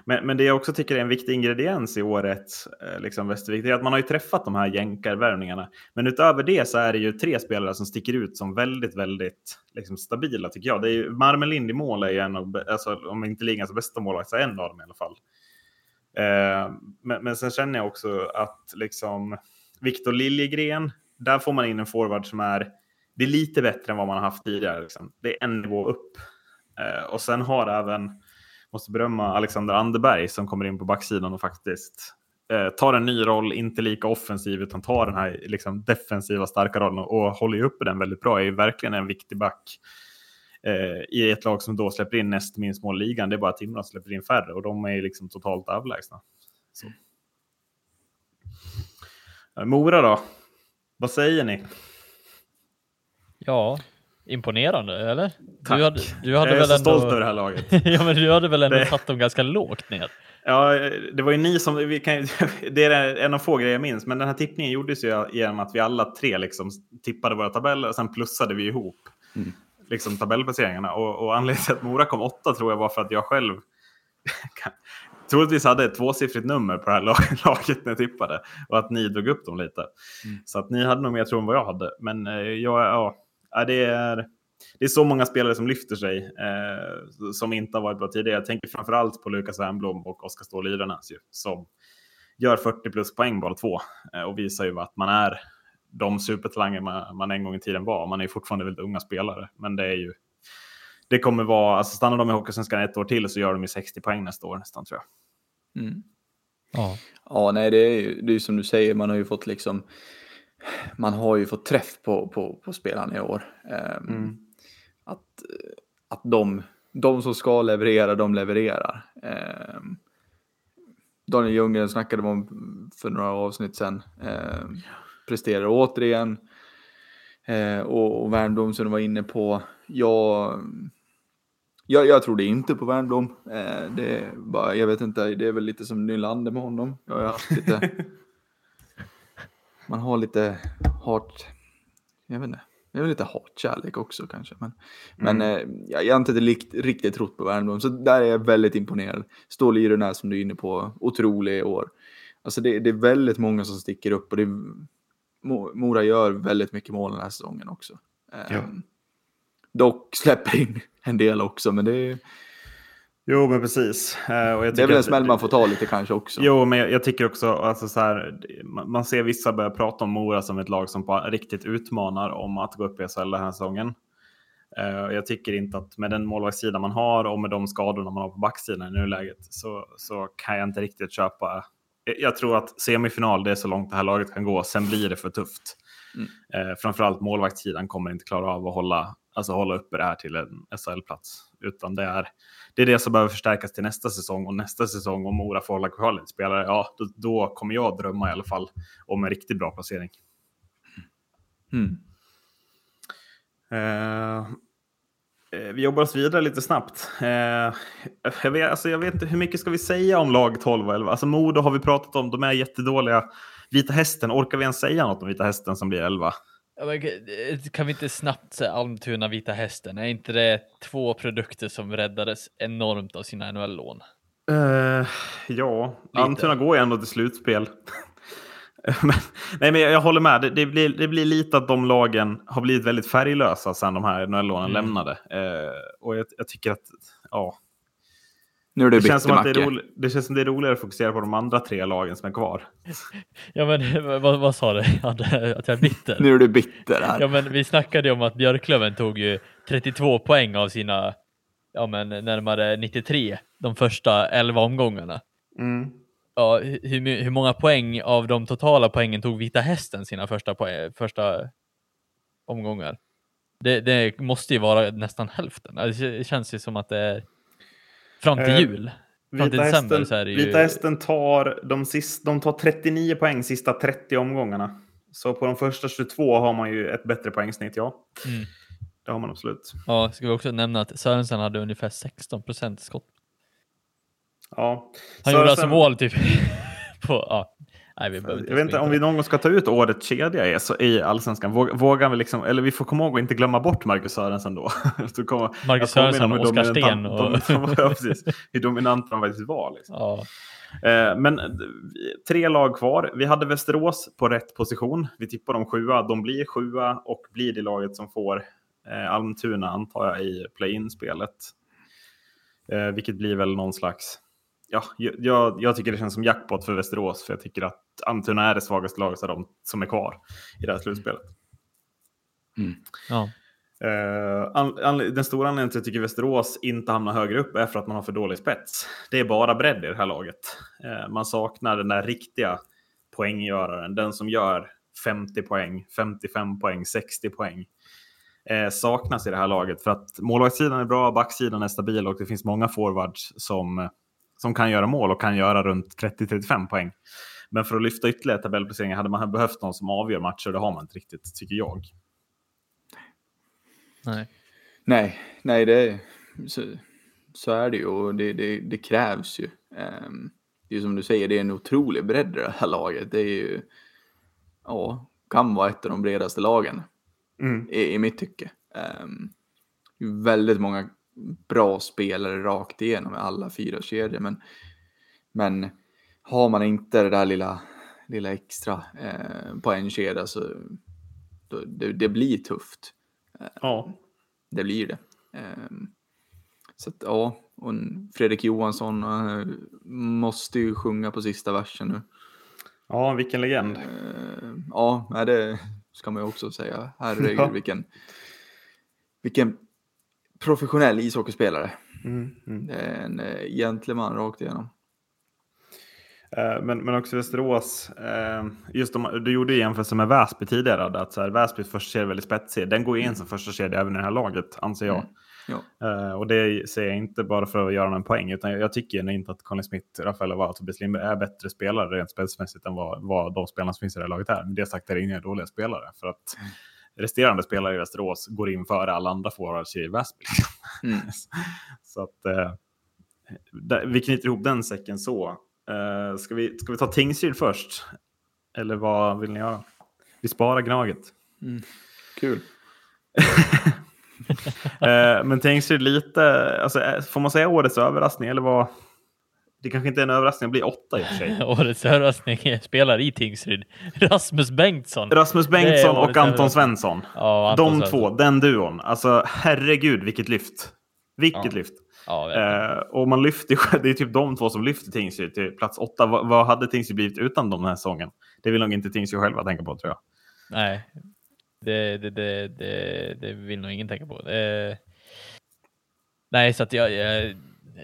Men, men det jag också tycker är en viktig ingrediens i årets eh, liksom Västervik, det är att man har ju träffat de här jänkarvärvningarna. Men utöver det så är det ju tre spelare som sticker ut som väldigt, väldigt liksom, stabila tycker jag. Det är ju, Marmelind i mål är ju en av, alltså, om inte ligans bästa målvakt, så en av dem i alla fall. Eh, men, men sen känner jag också att liksom Viktor Liljegren, där får man in en forward som är, det är lite bättre än vad man har haft tidigare. Liksom. Det är en nivå upp. Eh, och sen har även, måste berömma Alexander Anderberg som kommer in på backsidan och faktiskt eh, tar en ny roll, inte lika offensiv utan tar den här liksom, defensiva starka rollen och, och håller ju uppe den väldigt bra. Är ju verkligen en viktig back eh, i ett lag som då släpper in näst minst mål ligan. Det är bara Timrå som släpper in färre och de är liksom totalt överlägsna. Så. Eh, Mora då? Vad säger ni? Ja, imponerande, eller? Tack. Du hade, du hade jag är väl så ändå... stolt över det här laget. ja, men du hade väl ändå Det- satt dem ganska lågt ner? Ja, det var ju ni som... Vi kan, det är en av få grejer jag minns, men den här tippningen gjordes ju genom att vi alla tre liksom tippade våra tabeller och sen plussade vi ihop Mm. liksom tabellplaceringarna. Och, och anledningen till att Mora kom åtta tror jag var för att jag själv troligtvis hade ett tvåsiffrigt nummer på det här lag- laget när jag tippade och att ni drog upp dem lite. Mm. Så att ni hade nog mer tro än vad jag hade. Men eh, jag, ja, ja, det är... Det är så många spelare som lyfter sig eh, som inte har varit bra tidigare. Jag tänker framförallt på Lukas Wernbloom och Oskar Ståhl som gör 40 plus poäng bara två eh, och visar ju att man är de supertalanger man, man en gång i tiden var. Man är ju fortfarande väldigt unga spelare, men det är ju. Det kommer vara, alltså stannar de i Hockeysvenskan ett år till så gör de ju 60 poäng nästa år nästan tror jag. Mm. Ja. Ja, nej, det är ju det är ju som du säger, man har ju fått liksom, man har ju fått träff på, på, på spelarna i år. Ehm, Mm. Att, att de, de som ska leverera, de levererar. Ehm, Daniel Ljunggren snackade om för några avsnitt sedan. Ehm, presterar återigen. Ehm, och, och Wernbloom som du var inne på. Jag, jag, jag trodde inte på Wernbloom. Eh, det bara, jag vet inte, det är väl lite som Nylander med honom. Jag har haft lite, man har lite hat, jag vet inte, det är väl lite hatkärlek också kanske. Men, men eh, jag, jag har inte likt, riktigt trott på Wernbloom, så där är jag väldigt imponerad. Ståhl Yrenäs som du är inne på, otrolig i år. Alltså det, det är väldigt många som sticker upp och det är, Mo- Mora gör väldigt mycket mål den här säsongen också. Ja. Ehm, Dock släpper in en del också, men det är, Jo, men precis. Eh, det är väl en smäll man får ta lite kanske också. Jo, men jag, jag tycker också alltså så här, man ser vissa börja prata om Mora som ett lag som på riktigt utmanar om att gå upp i SHL den här säsongen. Och jag tycker inte att med den målvaktssida man har och med de skadorna man har på backsidan i nuläget så, så kan jag inte riktigt köpa. Jag- tror att semifinal, det är så långt det här laget kan gå. Sen blir det för tufft. Mm. Eh, framförallt målvaktssidan kommer inte klara av att hålla, alltså hålla uppe det här till en SHL-plats. Utan det är, det är det som behöver förstärkas till nästa säsong. Och nästa säsong, om Mora får hålla kvar lite spelare, ja, då, då kommer jag drömma i alla fall om en riktigt bra placering. Mm. Eh, eh, vi jobbar oss vidare lite snabbt. Eh, jag, vet, alltså jag vet inte, hur mycket ska vi säga om lag 12 och 11? Alltså Modo har vi pratat om, de är jättedåliga. Vita Hästen, orkar vi ens säga något om Vita Hästen som blir 11? Men Kan vi inte snabbt säga Almtuna Vita Hästen? Är inte det två produkter som räddades enormt av sina NHL-lån? Eh, ja, Lite. Almtuna går ju ändå till slutspel. men, nej, men jag, jag håller med. Det, det, blir, det blir lite att de lagen har blivit väldigt färglösa sedan de här NHL-lånen Mm. lämnade. Eh, och jag, jag tycker att, ja. Nu är det, Det känns, som att det, är rolig, det känns som det är roligare att fokusera på de andra tre lagen som är kvar. Ja, men vad, vad sa du? Att jag är bitter? Nu är du bitter här. Ja, men vi snackade ju om att Björklöven tog ju 32 poäng av sina, ja men närmare 93, de första 11 omgångarna. Mm. Ja, hur, hur många poäng av de totala poängen tog Vita Hästen sina första, poäng, första omgångar? Det, det måste ju vara nästan hälften. Det känns ju som att det är fram till Eh, jul. Fram till Vita december hästen, så är det ju... Vita hästen tar, de sist, de tar 39 poäng sista 30 omgångarna. Så på de första 22 har man ju ett bättre poängsnitt, ja. Mm. Det har man absolut. Ja, ska vi också nämna att Sörensen hade ungefär 16 procent skott. Ja. Han gjorde Sörensen- alltså mål typ på, ja. Nej, Jag vet inte om vi någon gång ska ta ut årets kedja i, så- i allsvenskan. Vågar, vågar vi liksom, eller vi får komma ihåg att inte glömma bort Marcus Sörensen då. Så kommer, Marcus Sörensen och Oskar Sten och- de- ja, precis, hur dominant de faktiskt var. Liksom. Ja, Eh, Men eh, tre lag kvar. Vi hade Västerås på rätt position. Vi tippar dem sjua. De blir sjua och blir det laget som får eh, Almtuna, antar jag, i play-in-spelet. Eh, vilket blir väl någon slags... Ja, jag, jag tycker det känns som jackpot för Västerås, för jag tycker att Almtuna är det svagaste laget av de som är kvar i det här slutspelet. ja. Eh, an, an, den stora anledningen till att jag tycker Västerås inte hamnar högre upp är för att man har för dålig spets. Det är bara bredd i det här laget. Eh, man saknar den där riktiga poänggöraren, den som gör 50 poäng, 55 poäng, 60 poäng. Eh, saknas i det här laget för att målvaktssidan är bra, backsidan är stabil och det finns många forwards som, som kan göra mål och kan göra runt 30-35 poäng. Men för att lyfta ytterligare tabellplaceringar hade man behövt någon som avgör matcher, det har man inte riktigt, tycker jag. Nej. Nej, nej det, så, så är det ju och det, det, det krävs ju. Ehm, det är ju som du säger, det är en otrolig bredd i det här laget. Det är ju, ja, kan vara ett av de bredaste lagen Mm. i, i mitt tycke. Um, väldigt många bra spelare rakt igenom i alla fyra kedjor, men, men har man inte det där lilla, lilla extra eh, på en kedja så då, det, det blir tufft. Ja. Det blir det. Ehm, så att ja, och Fredrik Johansson eh, måste ju sjunga på sista versen nu. ja, vilken legend. Ehm, ja, det ska man ju också säga. Herregud, Ja. vilken, vilken professionell ishockeyspelare. Mm, mm. En eh, gentleman rakt igenom. Eh, Men, men också Västerås, eh, just om, du gjorde ju jämförelse med Väsby tidigare, att så här, Väsbys första kedja är väldigt spetsig. Den går in som första kedja även i det här laget, anser jag. Mm. Ja. Och det säger jag inte bara för att göra någon poäng, utan jag, jag tycker inte att Conny Smith, Rafael och Tobias Lindberg är bättre spelare rent spelsmässigt än vad, vad de spelarna som finns i det här laget är. Men det sagt är det inga dåliga spelare, för att Mm. Resterande spelare i Västerås går in före alla andra forwards i Väsby. Mm. Så att eh, där, vi knyter ihop den säcken så. Eh, ska, vi, ska vi ta Tingsryd först? Eller vad vill ni göra? Vi sparar Gnaget. Kul. Eh, men Tingsryd lite, alltså, eh, får man säga årets överraskning eller vad? Det kanske inte är en överraskning, det blir åtta i och för sig. Årets överraskning spelar i Tingsryd. Rasmus Bengtsson. Rasmus Bengtsson och Anton. Svensson. Ja, Anton De Svensson. två, den duon. Alltså herregud vilket lyft. Vilket Ja. lyft. Ja. Eh, och man lyfter, det är typ de två som lyfter Tingsryd till plats åtta. Vad, vad hade Tingsryd blivit utan dem den här säsongen? Det vill nog inte Tingsryd själva tänka på tror jag. Nej, det, det, det, det, det vill nog ingen tänka på. Det, nej, så att jag, jag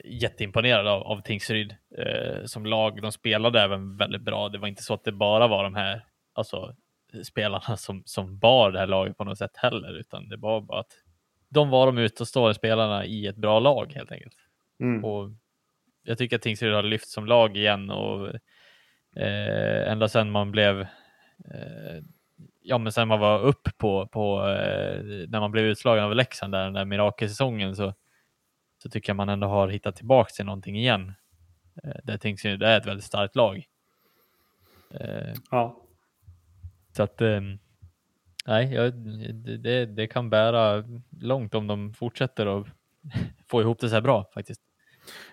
jätteimponerad av, av Tingsryd eh, som lag. De spelade även väldigt bra. Det var inte så att det bara var de här alltså, spelarna som, som bar det här laget på något sätt heller, utan det var bara att de var de ute och stående spelarna i ett bra lag helt enkelt. Mm. Och jag tycker att Tingsryd har lyft som lag igen och eh, ända sedan man blev eh, ja, men sen man var upp på, på eh, när man blev utslagen av Leksand där, den där mirakelsäsongen så, så tycker jag man ändå har hittat tillbaka till någonting igen. Eh, det är ett väldigt starkt lag. Eh, Ja. så att eh, nej, jag, det- det, det kan bära långt om de fortsätter att få ihop det så här bra faktiskt.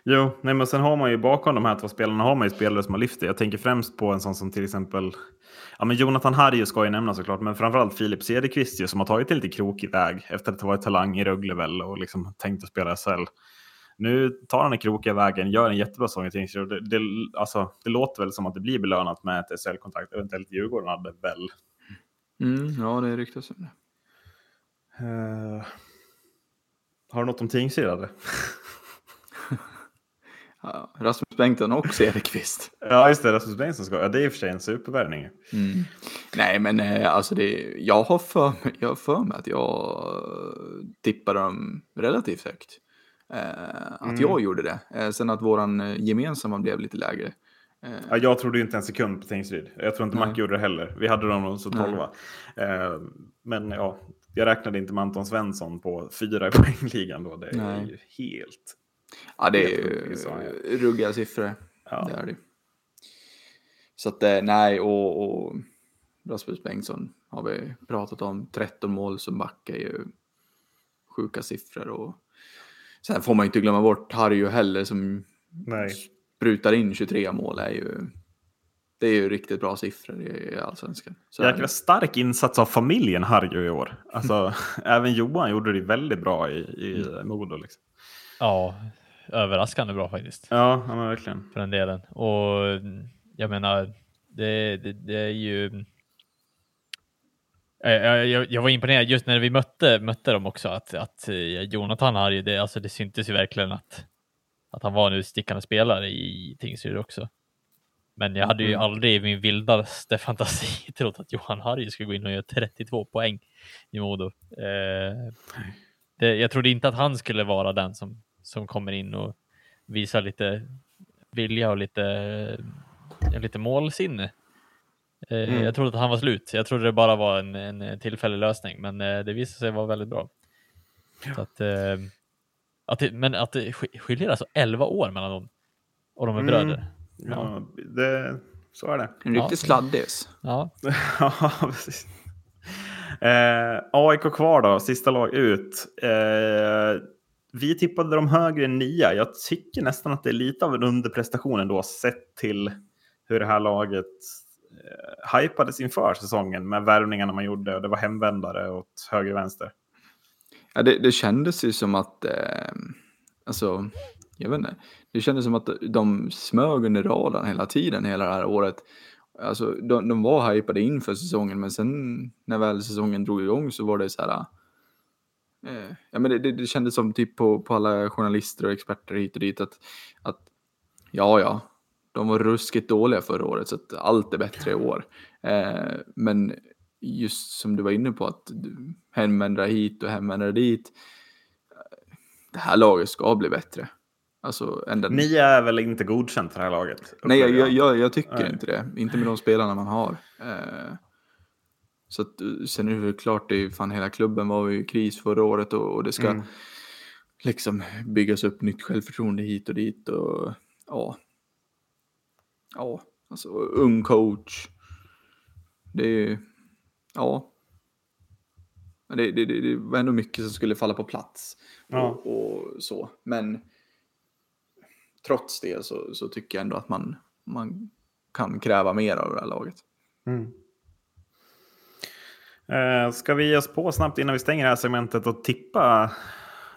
Jo, nej, men sen har man ju bakom de här två spelarna har man ju spelare som har lyft det. Jag tänker främst på en sån som till exempel ja, men Jonathan Harju ska ju nämnas såklart, men framförallt Filip Cederqvist ju, som har tagit en lite krokig väg efter att ha varit talang i Rögle väl och liksom tänkt att spela SHL. Nu tar han den krokiga vägen, gör en jättebra säsong i Tingsryd. Det, det, alltså, det låter väl som att det blir belönat med ett SHL-kontrakt. Eventuellt Djurgården hade väl. Mm, ja, det ryktas om det. Uh, har du något om Tingsryd? Ja, Rasmus Bengtsson och Cederqvist. Ja, just det. Rasmus Bengtsson ska. Ja, det är i och för sig en supervärvning. Mm. Nej, men eh, alltså det, jag har för, jag har för mig att jag tippade dem relativt högt. Eh, att Mm. jag gjorde det. Eh, sen att våran eh, gemensamma blev lite lägre. Eh, Ja, jag trodde ju inte en sekund på Tingsryd. Jag tror inte Nej. Macke gjorde det heller. Vi hade dem Nej. tolva. Eh, men ja, jag räknade inte med Anton Svensson på fyra i poängligan då. Det är Nej. ju helt... ja, det är ju ruggiga siffror. Ja. Det är det. Så att eh, nej, och, och Rasmus Bengtsson har vi pratat om. 13 mål som back är ju sjuka siffror. Och sen får man ju inte glömma bort Harry heller som Nej. sprutar in 23 mål. är ju Det är ju riktigt bra siffror i allsvenskan. Så. Jäkla stark insats av familjen Harju i år. Alltså, även Johan gjorde det väldigt bra i, i Modo. Liksom. Ja, överraskande bra faktiskt. Ja, ja men verkligen. för den delen. Och jag menar, det, det, det är ju... Eh, Jag, jag, jag var imponerad just när vi mötte, mötte dem också, att, att eh, Jonathan har ju det, alltså det syntes ju verkligen att, att han var nu stickande spelare i Tingsryd också. Men jag hade ju Mm. aldrig i min vildaste fantasi trott att Johan Harry skulle gå in och göra 32 poäng i Modo. Eh, det, jag trodde inte att han skulle vara den som, som kommer in och visar lite vilja och lite, eh, lite målsinne. Eh, Mm. Jag trodde att han var slut. Jag trodde det bara var en, en tillfällig lösning, men eh, det visade sig vara väldigt bra. Så att, att det, men att det sk- skiljer alltså 11 år mellan dem och de är Mm. bröder. Ja, det, så är det. En Ja. riktig sladdis. Ja, Ja, precis. Eh, AIK kvar då, sista lag ut. Eh, vi tippade dem högre än nia. Jag tycker nästan att det är lite av en underprestation ändå sett till hur det här laget eh, hypades inför säsongen med värvningarna man gjorde. Och det var hemvändare åt höger och vänster. Ja, det, det kändes ju som att, eh, alltså, jag vet inte, det kändes som att de smög under radarn hela tiden hela det här året. Alltså, de, de var hypade inför säsongen, men sen när väl säsongen drog igång så var det så här, ja men det, det, det kändes som typ på, på alla journalister och experter hit och dit att, att ja, ja, de var ruskigt dåliga förra året så att allt är bättre i år. Eh, men just som du var inne på att hemvändare hit och hemvändare dit. Det här laget ska bli bättre. Alltså, än den... Nia är väl inte godkänt för det här laget? Nej, jag, jag, jag tycker Nej. inte det. Inte med de spelarna man har. Eh, så att, eh, sen är det väl klart, det är, fan hela klubben var ju i kris förra året och, och det ska Mm. liksom byggas upp nytt självförtroende hit och dit och ja. Ja, alltså ung coach. Det är ju, ja. Men Det, det, det, det var ändå mycket som skulle falla på plats. Ja. Och, och så. Men trots det så, så tycker jag ändå att man, man kan kräva mer av det här laget. Mm. Eh, ska vi ge oss på snabbt innan vi stänger det här segmentet och tippa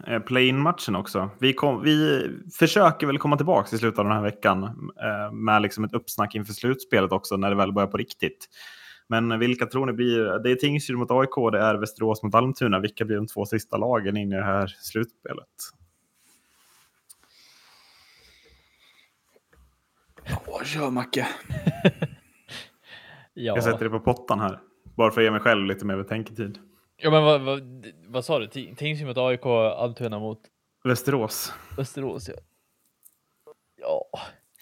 eh, play-in-matchen också? Vi, kom, vi försöker väl komma tillbaka i slutet av den här veckan eh, med liksom ett uppsnack inför slutspelet också när det väl börjar på riktigt. Men vilka tror ni blir? Det är Tingsryd mot AIK, det är Västerås mot Almtuna. Vilka blir de två sista lagen in i det här slutspelet? Åh, kör Macke. ja. Jag sätter det på pottan här. Bara för att ge mig själv lite mer betänketid. ja men vad, vad, vad sa du? Ti- Tingsryd mot AIK, Almtuna mot Västerås. Västerås. Ja. ja.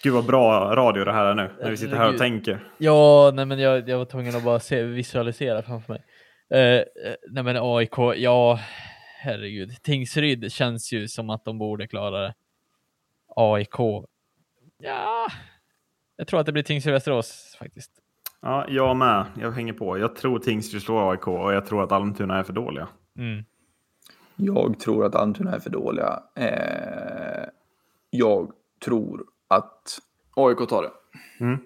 Gud vad bra radio det här är nu. När vi sitter här och tänker. Ja, nej, men jag, jag var tvungen att bara se, visualisera framför mig. Eh, eh, nej, men AIK, ja, herregud. Tingsryd känns ju som att de borde klara det. AIK, ja, jag tror att det blir Tingsryd-Västerås faktiskt. Ja, jag med. Jag hänger på. Jag tror Tingsryd slår AIK och jag tror att Almtuna är för dåliga. Mm. Jag tror att Almtuna är för dåliga. Eh, jag tror att AIK tar det. Mm.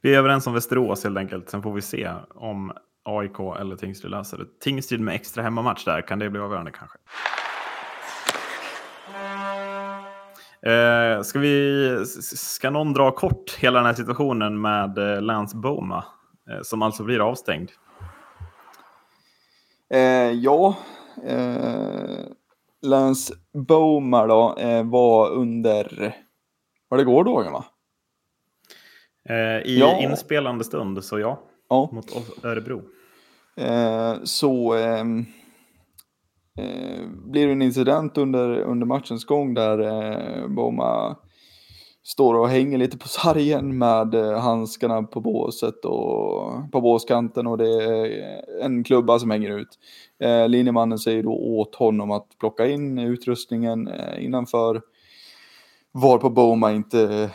Vi är överens om Västerås helt enkelt. Sen får vi se om AIK eller Tingsryd löser det. Tingsryd med extra hemmamatch där, kan det bli avgörande kanske? Eh, ska, vi, ska någon dra kort hela den här situationen med eh, Lance Boma? Eh, som alltså blir avstängd. Eh, ja, eh, Lance Boma då eh, var under, var det gårdagen va? Eh, I Ja. inspelande stund, så ja. Ja. Mot Örebro. Så ehm, eh, blir det en incident under, under matchens gång där eh, Boma står och hänger lite på sargen med eh, handskarna på båset och på båskanten och det är en klubba som hänger ut. Eh, linjemannen säger då åt honom att plocka in utrustningen eh, innanför varpå Boma inte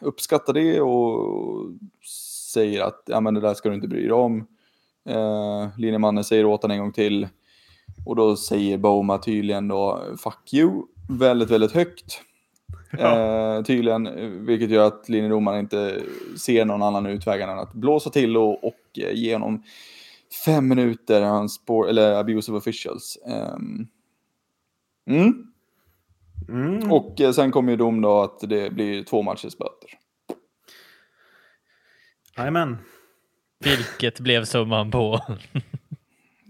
uppskattar det och säger att ja, men det där ska du inte bry dig om. Eh, linjemannen säger åt honom en gång till. Och då säger Boma tydligen då fuck you väldigt, väldigt högt. Eh, tydligen, eh, vilket gör att linjedomaren inte ser någon annan utväg än att blåsa till och, och eh, ge honom fem minuter hans spår, eller abusive officials. Ehm. mm. Mm. Och eh, sen kommer ju dom då att det blir två matchers böter. Jajamän. Vilket blev summan på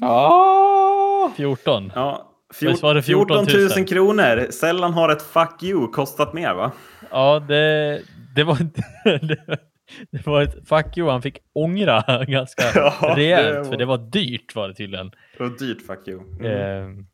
Ah! 14? Ja, Visst var det 14 14 000 000 kronor. Sällan har ett fuck you kostat mer va? Ja, det, det var det, det var ett fuck you han fick ångra ganska Ja, rejält, det var- för det var dyrt var det tydligen. Det var dyrt fuck you. Mm. Eh,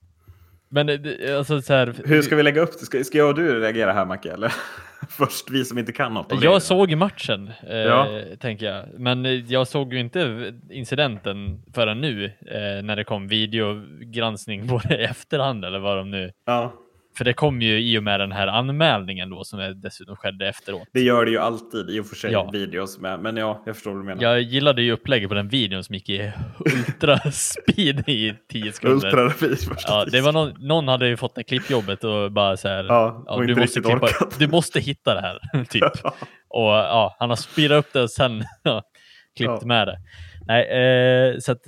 men alltså så här, Hur ska vi lägga upp det? Ska, ska jag och du reagera här Macke? Eller? Först vi som inte kan något det. Jag såg matchen, eh, Ja. tänker jag. Men eh, jag såg ju inte incidenten förrän nu, eh, när det kom videogranskning på det i efterhand, eller vad de nu... Ja, För det kom ju i och med den här anmälningen då, som är dessutom skedde efteråt. det gör det ju alltid i och för sig Ja. videos med. Men ja, jag förstår vad du menar. Jag gillade ju upplägget på den videon som gick i ultraspeed i 10 sekunder. Ultrarapid. Ja, det var någon, någon hade ju fått det klippjobbet och bara så här. Ja, och du, måste klippa, du måste hitta det här, typ. Och ja, han har speedat upp det och sen ja, klippt Ja. med det. Nej, eh, så att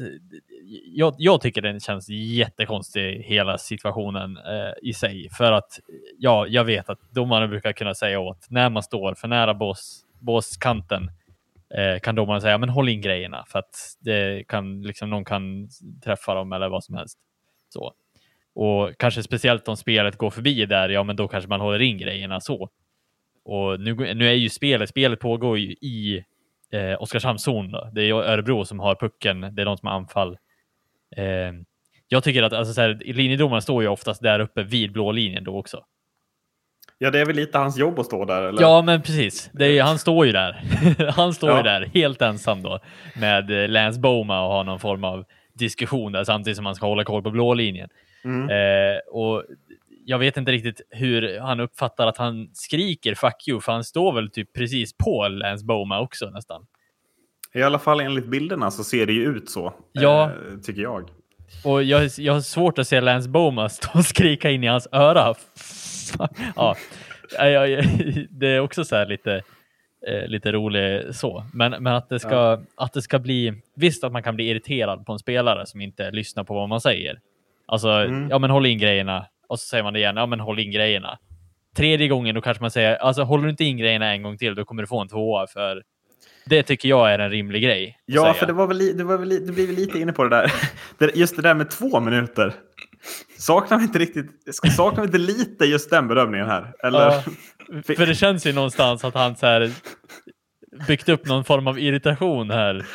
jag, jag tycker den känns jättekonstig, hela situationen eh, i sig. För att ja, jag vet att domarna brukar kunna säga åt när man står för nära bås, båskanten eh, kan domarna säga men håll in grejerna för att det kan liksom någon kan träffa dem eller vad som helst. Så. Och kanske speciellt om spelet går förbi där, ja men då kanske man håller in grejerna så. Och nu, nu är ju spelet, spelet pågår ju i eh, Oskarshamnszon. Det är Örebro som har pucken, det är de som har anfall. Eh, jag tycker att alltså, så här, linjedomarna står ju oftast där uppe vid blå linjen då också. Ja, det är väl lite hans jobb att stå där, eller? Ja, men precis. Är, han står ju där. han står ju Ja. där helt ensam då med eh, Lance Boma och har någon form av diskussion där samtidigt som han ska hålla koll på blå linjen. Mm. Eh, och jag vet inte riktigt hur han uppfattar att han skriker fuck you, för han står väl typ precis på Lance Boma också nästan. I alla fall enligt bilderna så ser det ju ut så. Ja. Eh, tycker jag. Och jag, jag har svårt att se Lance Boma stå och skrika in i hans öra. ja, Ja, ja, ja, det är också så här lite, eh, lite roligt så. Men, men att, det ska, att det ska bli, visst att man kan bli irriterad på en spelare som inte lyssnar på vad man säger. Alltså, Mm. ja men håll in grejerna. Och så säger man det igen, ja men håll in grejerna. Tredje gången då kanske man säger, alltså håller du inte in grejerna en gång till, då kommer du få en tvåa för det tycker jag är en rimlig grej. Ja, säga. för det var väl, det var väl, du blir väl lite inne på det där. Just det där med två minuter. Saknar vi inte riktigt, saknar vi inte lite just den bedömningen här? Eller? Ja, för det känns ju någonstans att han så här byggt upp någon form av irritation här.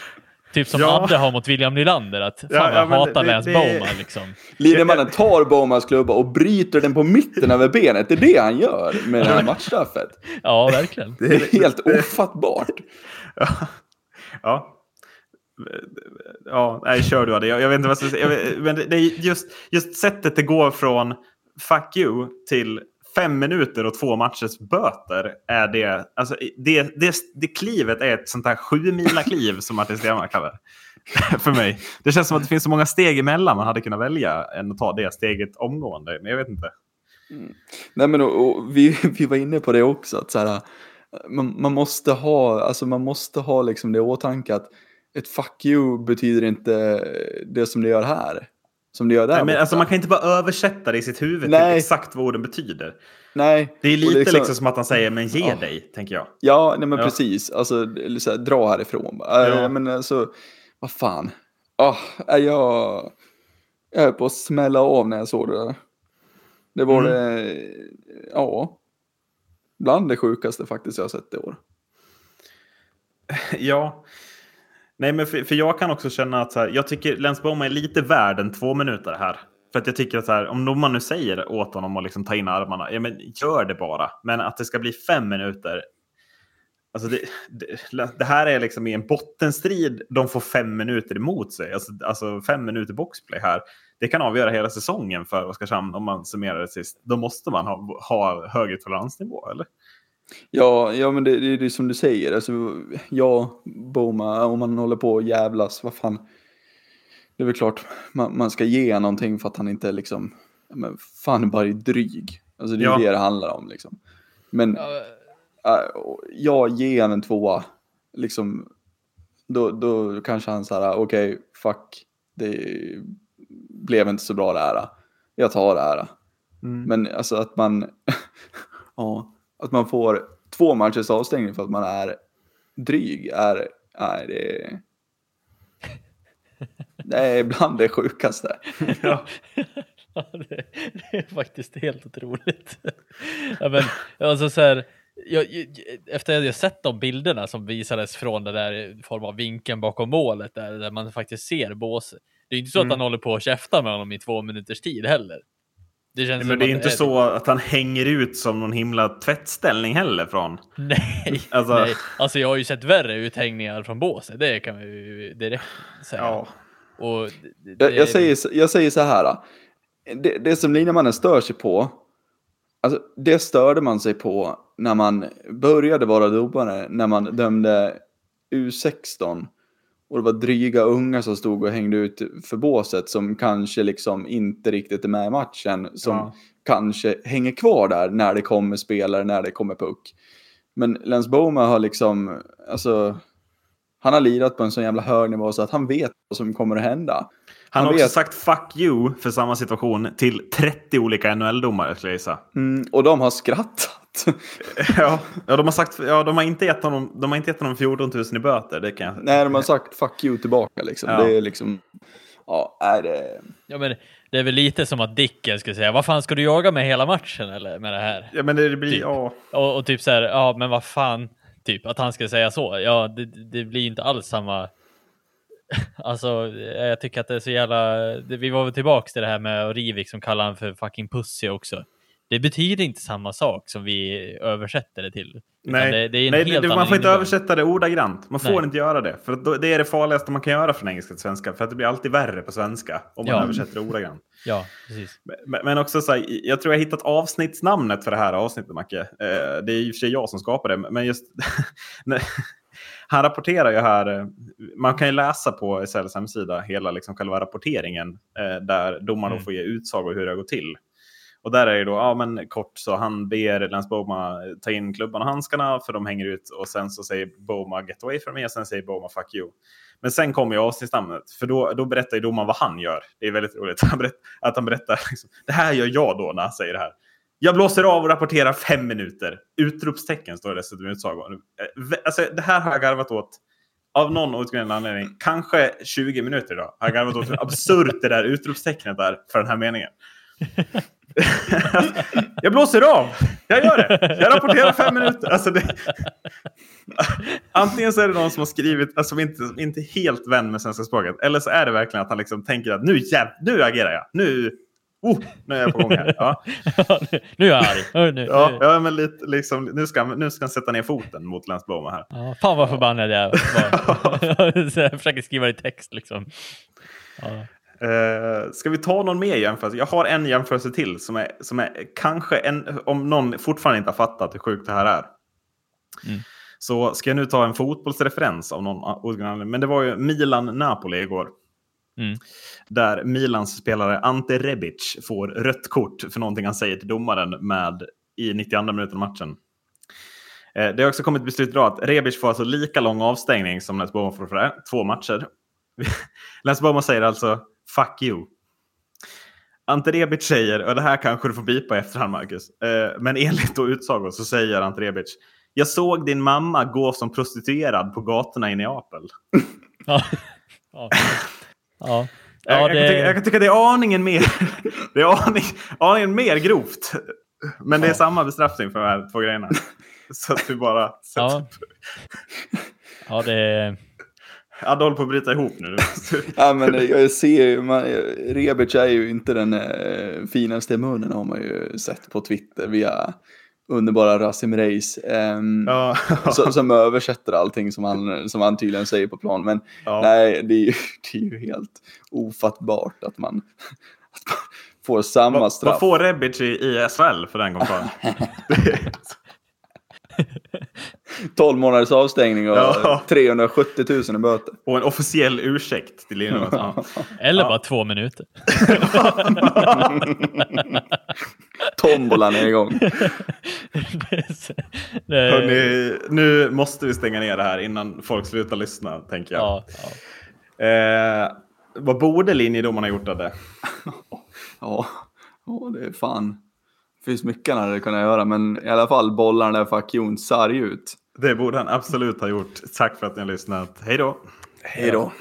Typ som Ja. Adde har mot William Nylander, att fan Ja, ja, jag hatar det- Lance det- Bowman liksom. Linjemannen tar Bomas klubba och bryter den på mitten över benet. Det är det han gör med det här matchstraffet. Ja, verkligen. Det är helt ofattbart. Ja. ja. Ja, nej, kör du Adde. Jag, jag vet inte vad jag ska säga. Jag men det, det är just, just sättet det går från fuck you till fem minuter och två matchers böter. Är det, alltså, det, det, det klivet är ett sånt här sju mila kliv som Martin Stenmarck kallar det. För mig. Det känns som att det finns så många steg emellan man hade kunnat välja än att ta det steget omgående. Men jag vet inte. Mm. Nej men och, och vi, vi var inne på det också, att så här, man, man måste ha, alltså man måste ha liksom det i åtanke att ett fuck you betyder inte det som det gör här. som det gör där Nej, men borta. alltså, man kan inte bara översätta det i sitt huvud Nej. till exakt vad orden betyder. Nej. Det är lite liksom- liksom, som att han säger men ge Ja. dig, tänker jag. Ja, nej men Ja. precis. Alltså, så här, dra härifrån. Ja. Ja. Men alltså, vad fan. Är jag, jag är på att smälla av när jag såg det där. Det var Mm. det, ja, bland det sjukaste faktiskt jag har sett i år. Ja. Nej, men för, för jag kan också känna att så här, jag tycker Lens är lite värd en två minuter här. För att jag tycker att så här, om man nu säger åt honom att liksom ta in armarna, ja men gör det bara. Men att det ska bli fem minuter. Alltså det, det, det här är liksom i en bottenstrid. De får fem minuter emot sig. Alltså, alltså fem minuter boxplay här. Det kan avgöra hela säsongen för Oskarshamn om man summerar det sist. Då måste man ha, ha högre toleransnivå, eller? Ja, ja men det, det, det är som du säger. Alltså, ja, Boma, om man håller på och jävlas, vad fan. Det är väl klart man, man ska ge någonting för att han inte liksom, men fan bara är dryg. Alltså det är Ja. det det handlar om liksom. Men Ja, äh, ja, ge han en tvåa. Liksom, då, då kanske han så här, okej, fuck, det blev inte så bra det här. Jag tar det här. Mm. Men alltså att man, ja, att man får två matchers avstängning för att man är dryg är, nej det det är bland det sjukaste. Ja. Ja, det, det är faktiskt helt otroligt. Ja, men, alltså så här, jag, jag, efter att jag sett de bilderna som visades från den där form av vinkeln bakom målet där, där man faktiskt ser bås. Det är inte så Mm. att han håller på att käfta med honom i två minuters tid heller. Det känns Nej, men det är inte så att han hänger ut som någon himla tvättställning heller från. Nej, Alltså- nej. Alltså jag har ju sett värre uthängningar från båset, det kan vi ju direkt säga. Ja. Och det, Jag, det- jag, säger, så- jag säger så här, det, det som linjemannen stör sig på, alltså det störde man sig på när man började vara domare, när man dömde U16 och det var dryga unga som stod och hängde ut för båset som kanske liksom inte riktigt är med i matchen, som Ja. kanske hänger kvar där när det kommer spelare, när det kommer puck. Men Lens Boma har liksom, alltså, han har lirat på en sån jävla hög nivå så att han vet vad som kommer att hända. Han har Han också vet- sagt fuck you för samma situation till 30 olika NHL-domare skulle jag gissa. Mm, och de har skrattat. Ja, ja, de har sagt, ja, de har inte gett honom, de har inte gett honom 14 000 i böter. Det kan jag Nej, de har sagt fuck you tillbaka liksom. Ja. Det är liksom, ja, är det... Ja, men det är väl lite som att Dicken skulle säga, vad fan ska du jaga med hela matchen eller med det här? Ja, men det blir, Typ. ja. Och, och typ så här, ja men vad fan, typ att han ska säga så. Ja, det, det blir inte alls samma. Alltså, jag tycker att det är så jävla, vi var väl tillbaks till det här med Rivik som kallar han för fucking pussy också. Det betyder inte samma sak som vi översätter det till. Nej, det, det Nej det, man får inte översätta det ordagrant. Man får Nej. inte göra det. För då, det är det farligaste man kan göra från engelska till svenska. För att det blir alltid värre på svenska om man Ja. översätter det ordagrant. Ja, precis. Men, men också så här, jag tror jag hittat avsnittsnamnet för det här avsnittet, Macke. Eh, det är i och för sig jag som skapar det, men just... han rapporterar ju här, eh, man kan ju läsa på SLs hemsida hela liksom själva rapporteringen eh, där domaren Mm. får ge utsagor hur det har gått till. Och där är det då, ja men kort så han ber Lance Boma ta in klubban och handskarna för de hänger ut och sen så säger Boma get away from me och sen säger Boma fuck you. Men sen kommer ju avsnittsnamnet, för då, då berättar ju domaren vad han gör. Det är väldigt roligt han berätt, att han berättar, liksom, det här gör jag då när han säger det här. Jag blåser av och rapporterar fem minuter. Utropstecken står det dessutom i utsagan. Eh, alltså, det här har jag garvat åt av någon outgrundlig anledning. Kanske 20 minuter idag. Har jag garvat åt hur absurt det där utropstecknet är för den här meningen. jag blåser av! Jag gör det! Jag rapporterar fem minuter. Alltså det... Antingen så är det någon som har skrivit, alltså inte, inte helt vän med svenska språket. Eller så är det verkligen att han liksom tänker att nu, jäv, nu agerar jag. Nu, oh, nu är jag på gång här. Ja, nu, nu är jag arg. Nu, ja, nu. ja men lite, liksom, nu, ska, nu ska han sätta ner foten mot Lance Bloma här. Ja, fan vad förbannad jag var. Så jag försöker skriva i text liksom. Ja. Uh, ska vi ta någon mer jämförelse? Jag har en jämförelse till som är, som är kanske, en, om någon fortfarande inte har fattat hur sjukt det här är. Mm. Så ska jag nu ta en fotbollsreferens av någon anledning. Men det var ju Milan-Napoli igår. Mm. Där Milans spelare Ante Rebic får rött kort för någonting han säger till domaren med i 92 minuten av matchen. Eh, Det har också kommit beslut idag att Rebic får alltså lika lång avstängning som Boma får för det här, två matcher. Lance Boma säger alltså “fuck you”. Ante Rebic säger, och det här kanske du får bipa i efterhand Marcus, eh, men enligt då utsago så säger Ante Rebic jag såg din mamma gå som prostituerad på gatorna i Neapel. Ja. ja. ja. jag, ja jag, kan tycka, jag kan tycka det är aningen mer, det är aning, aningen mer grovt. Men det är Ja. samma bestraffning för de här två grejerna. Så att vi bara... Så Ja. att, ja, det Adde håller på att bryta ihop nu. Ja, men jag ser ju, man, Rebic är ju inte den eh, finaste munnen har man ju sett på Twitter via underbara Rasim Reis. ja. som, som översätter allting som han, som han tydligen säger på plan. Men Ja. nej, det är, ju, det är ju helt ofattbart att man, att man får samma straff. vad får Rebic i, i SHL för den kommentaren? 12 månaders avstängning och Ja. 370 000 i böter. Och en officiell ursäkt till Linus. Ja. Eller bara två minuter. Tombolan är igång. det, Hörrni, nu måste vi stänga ner det här innan folk slutar lyssna, tänker jag. ja, ja. Eh, vad borde linjedomarna gjort av det? Ja, ja, det är fan. Det finns mycket han hade kunnat göra, men i alla fall bollar den där fuck sarg ut. Det borde han absolut ha gjort. Tack för att ni har lyssnat. Hej då! Hej då.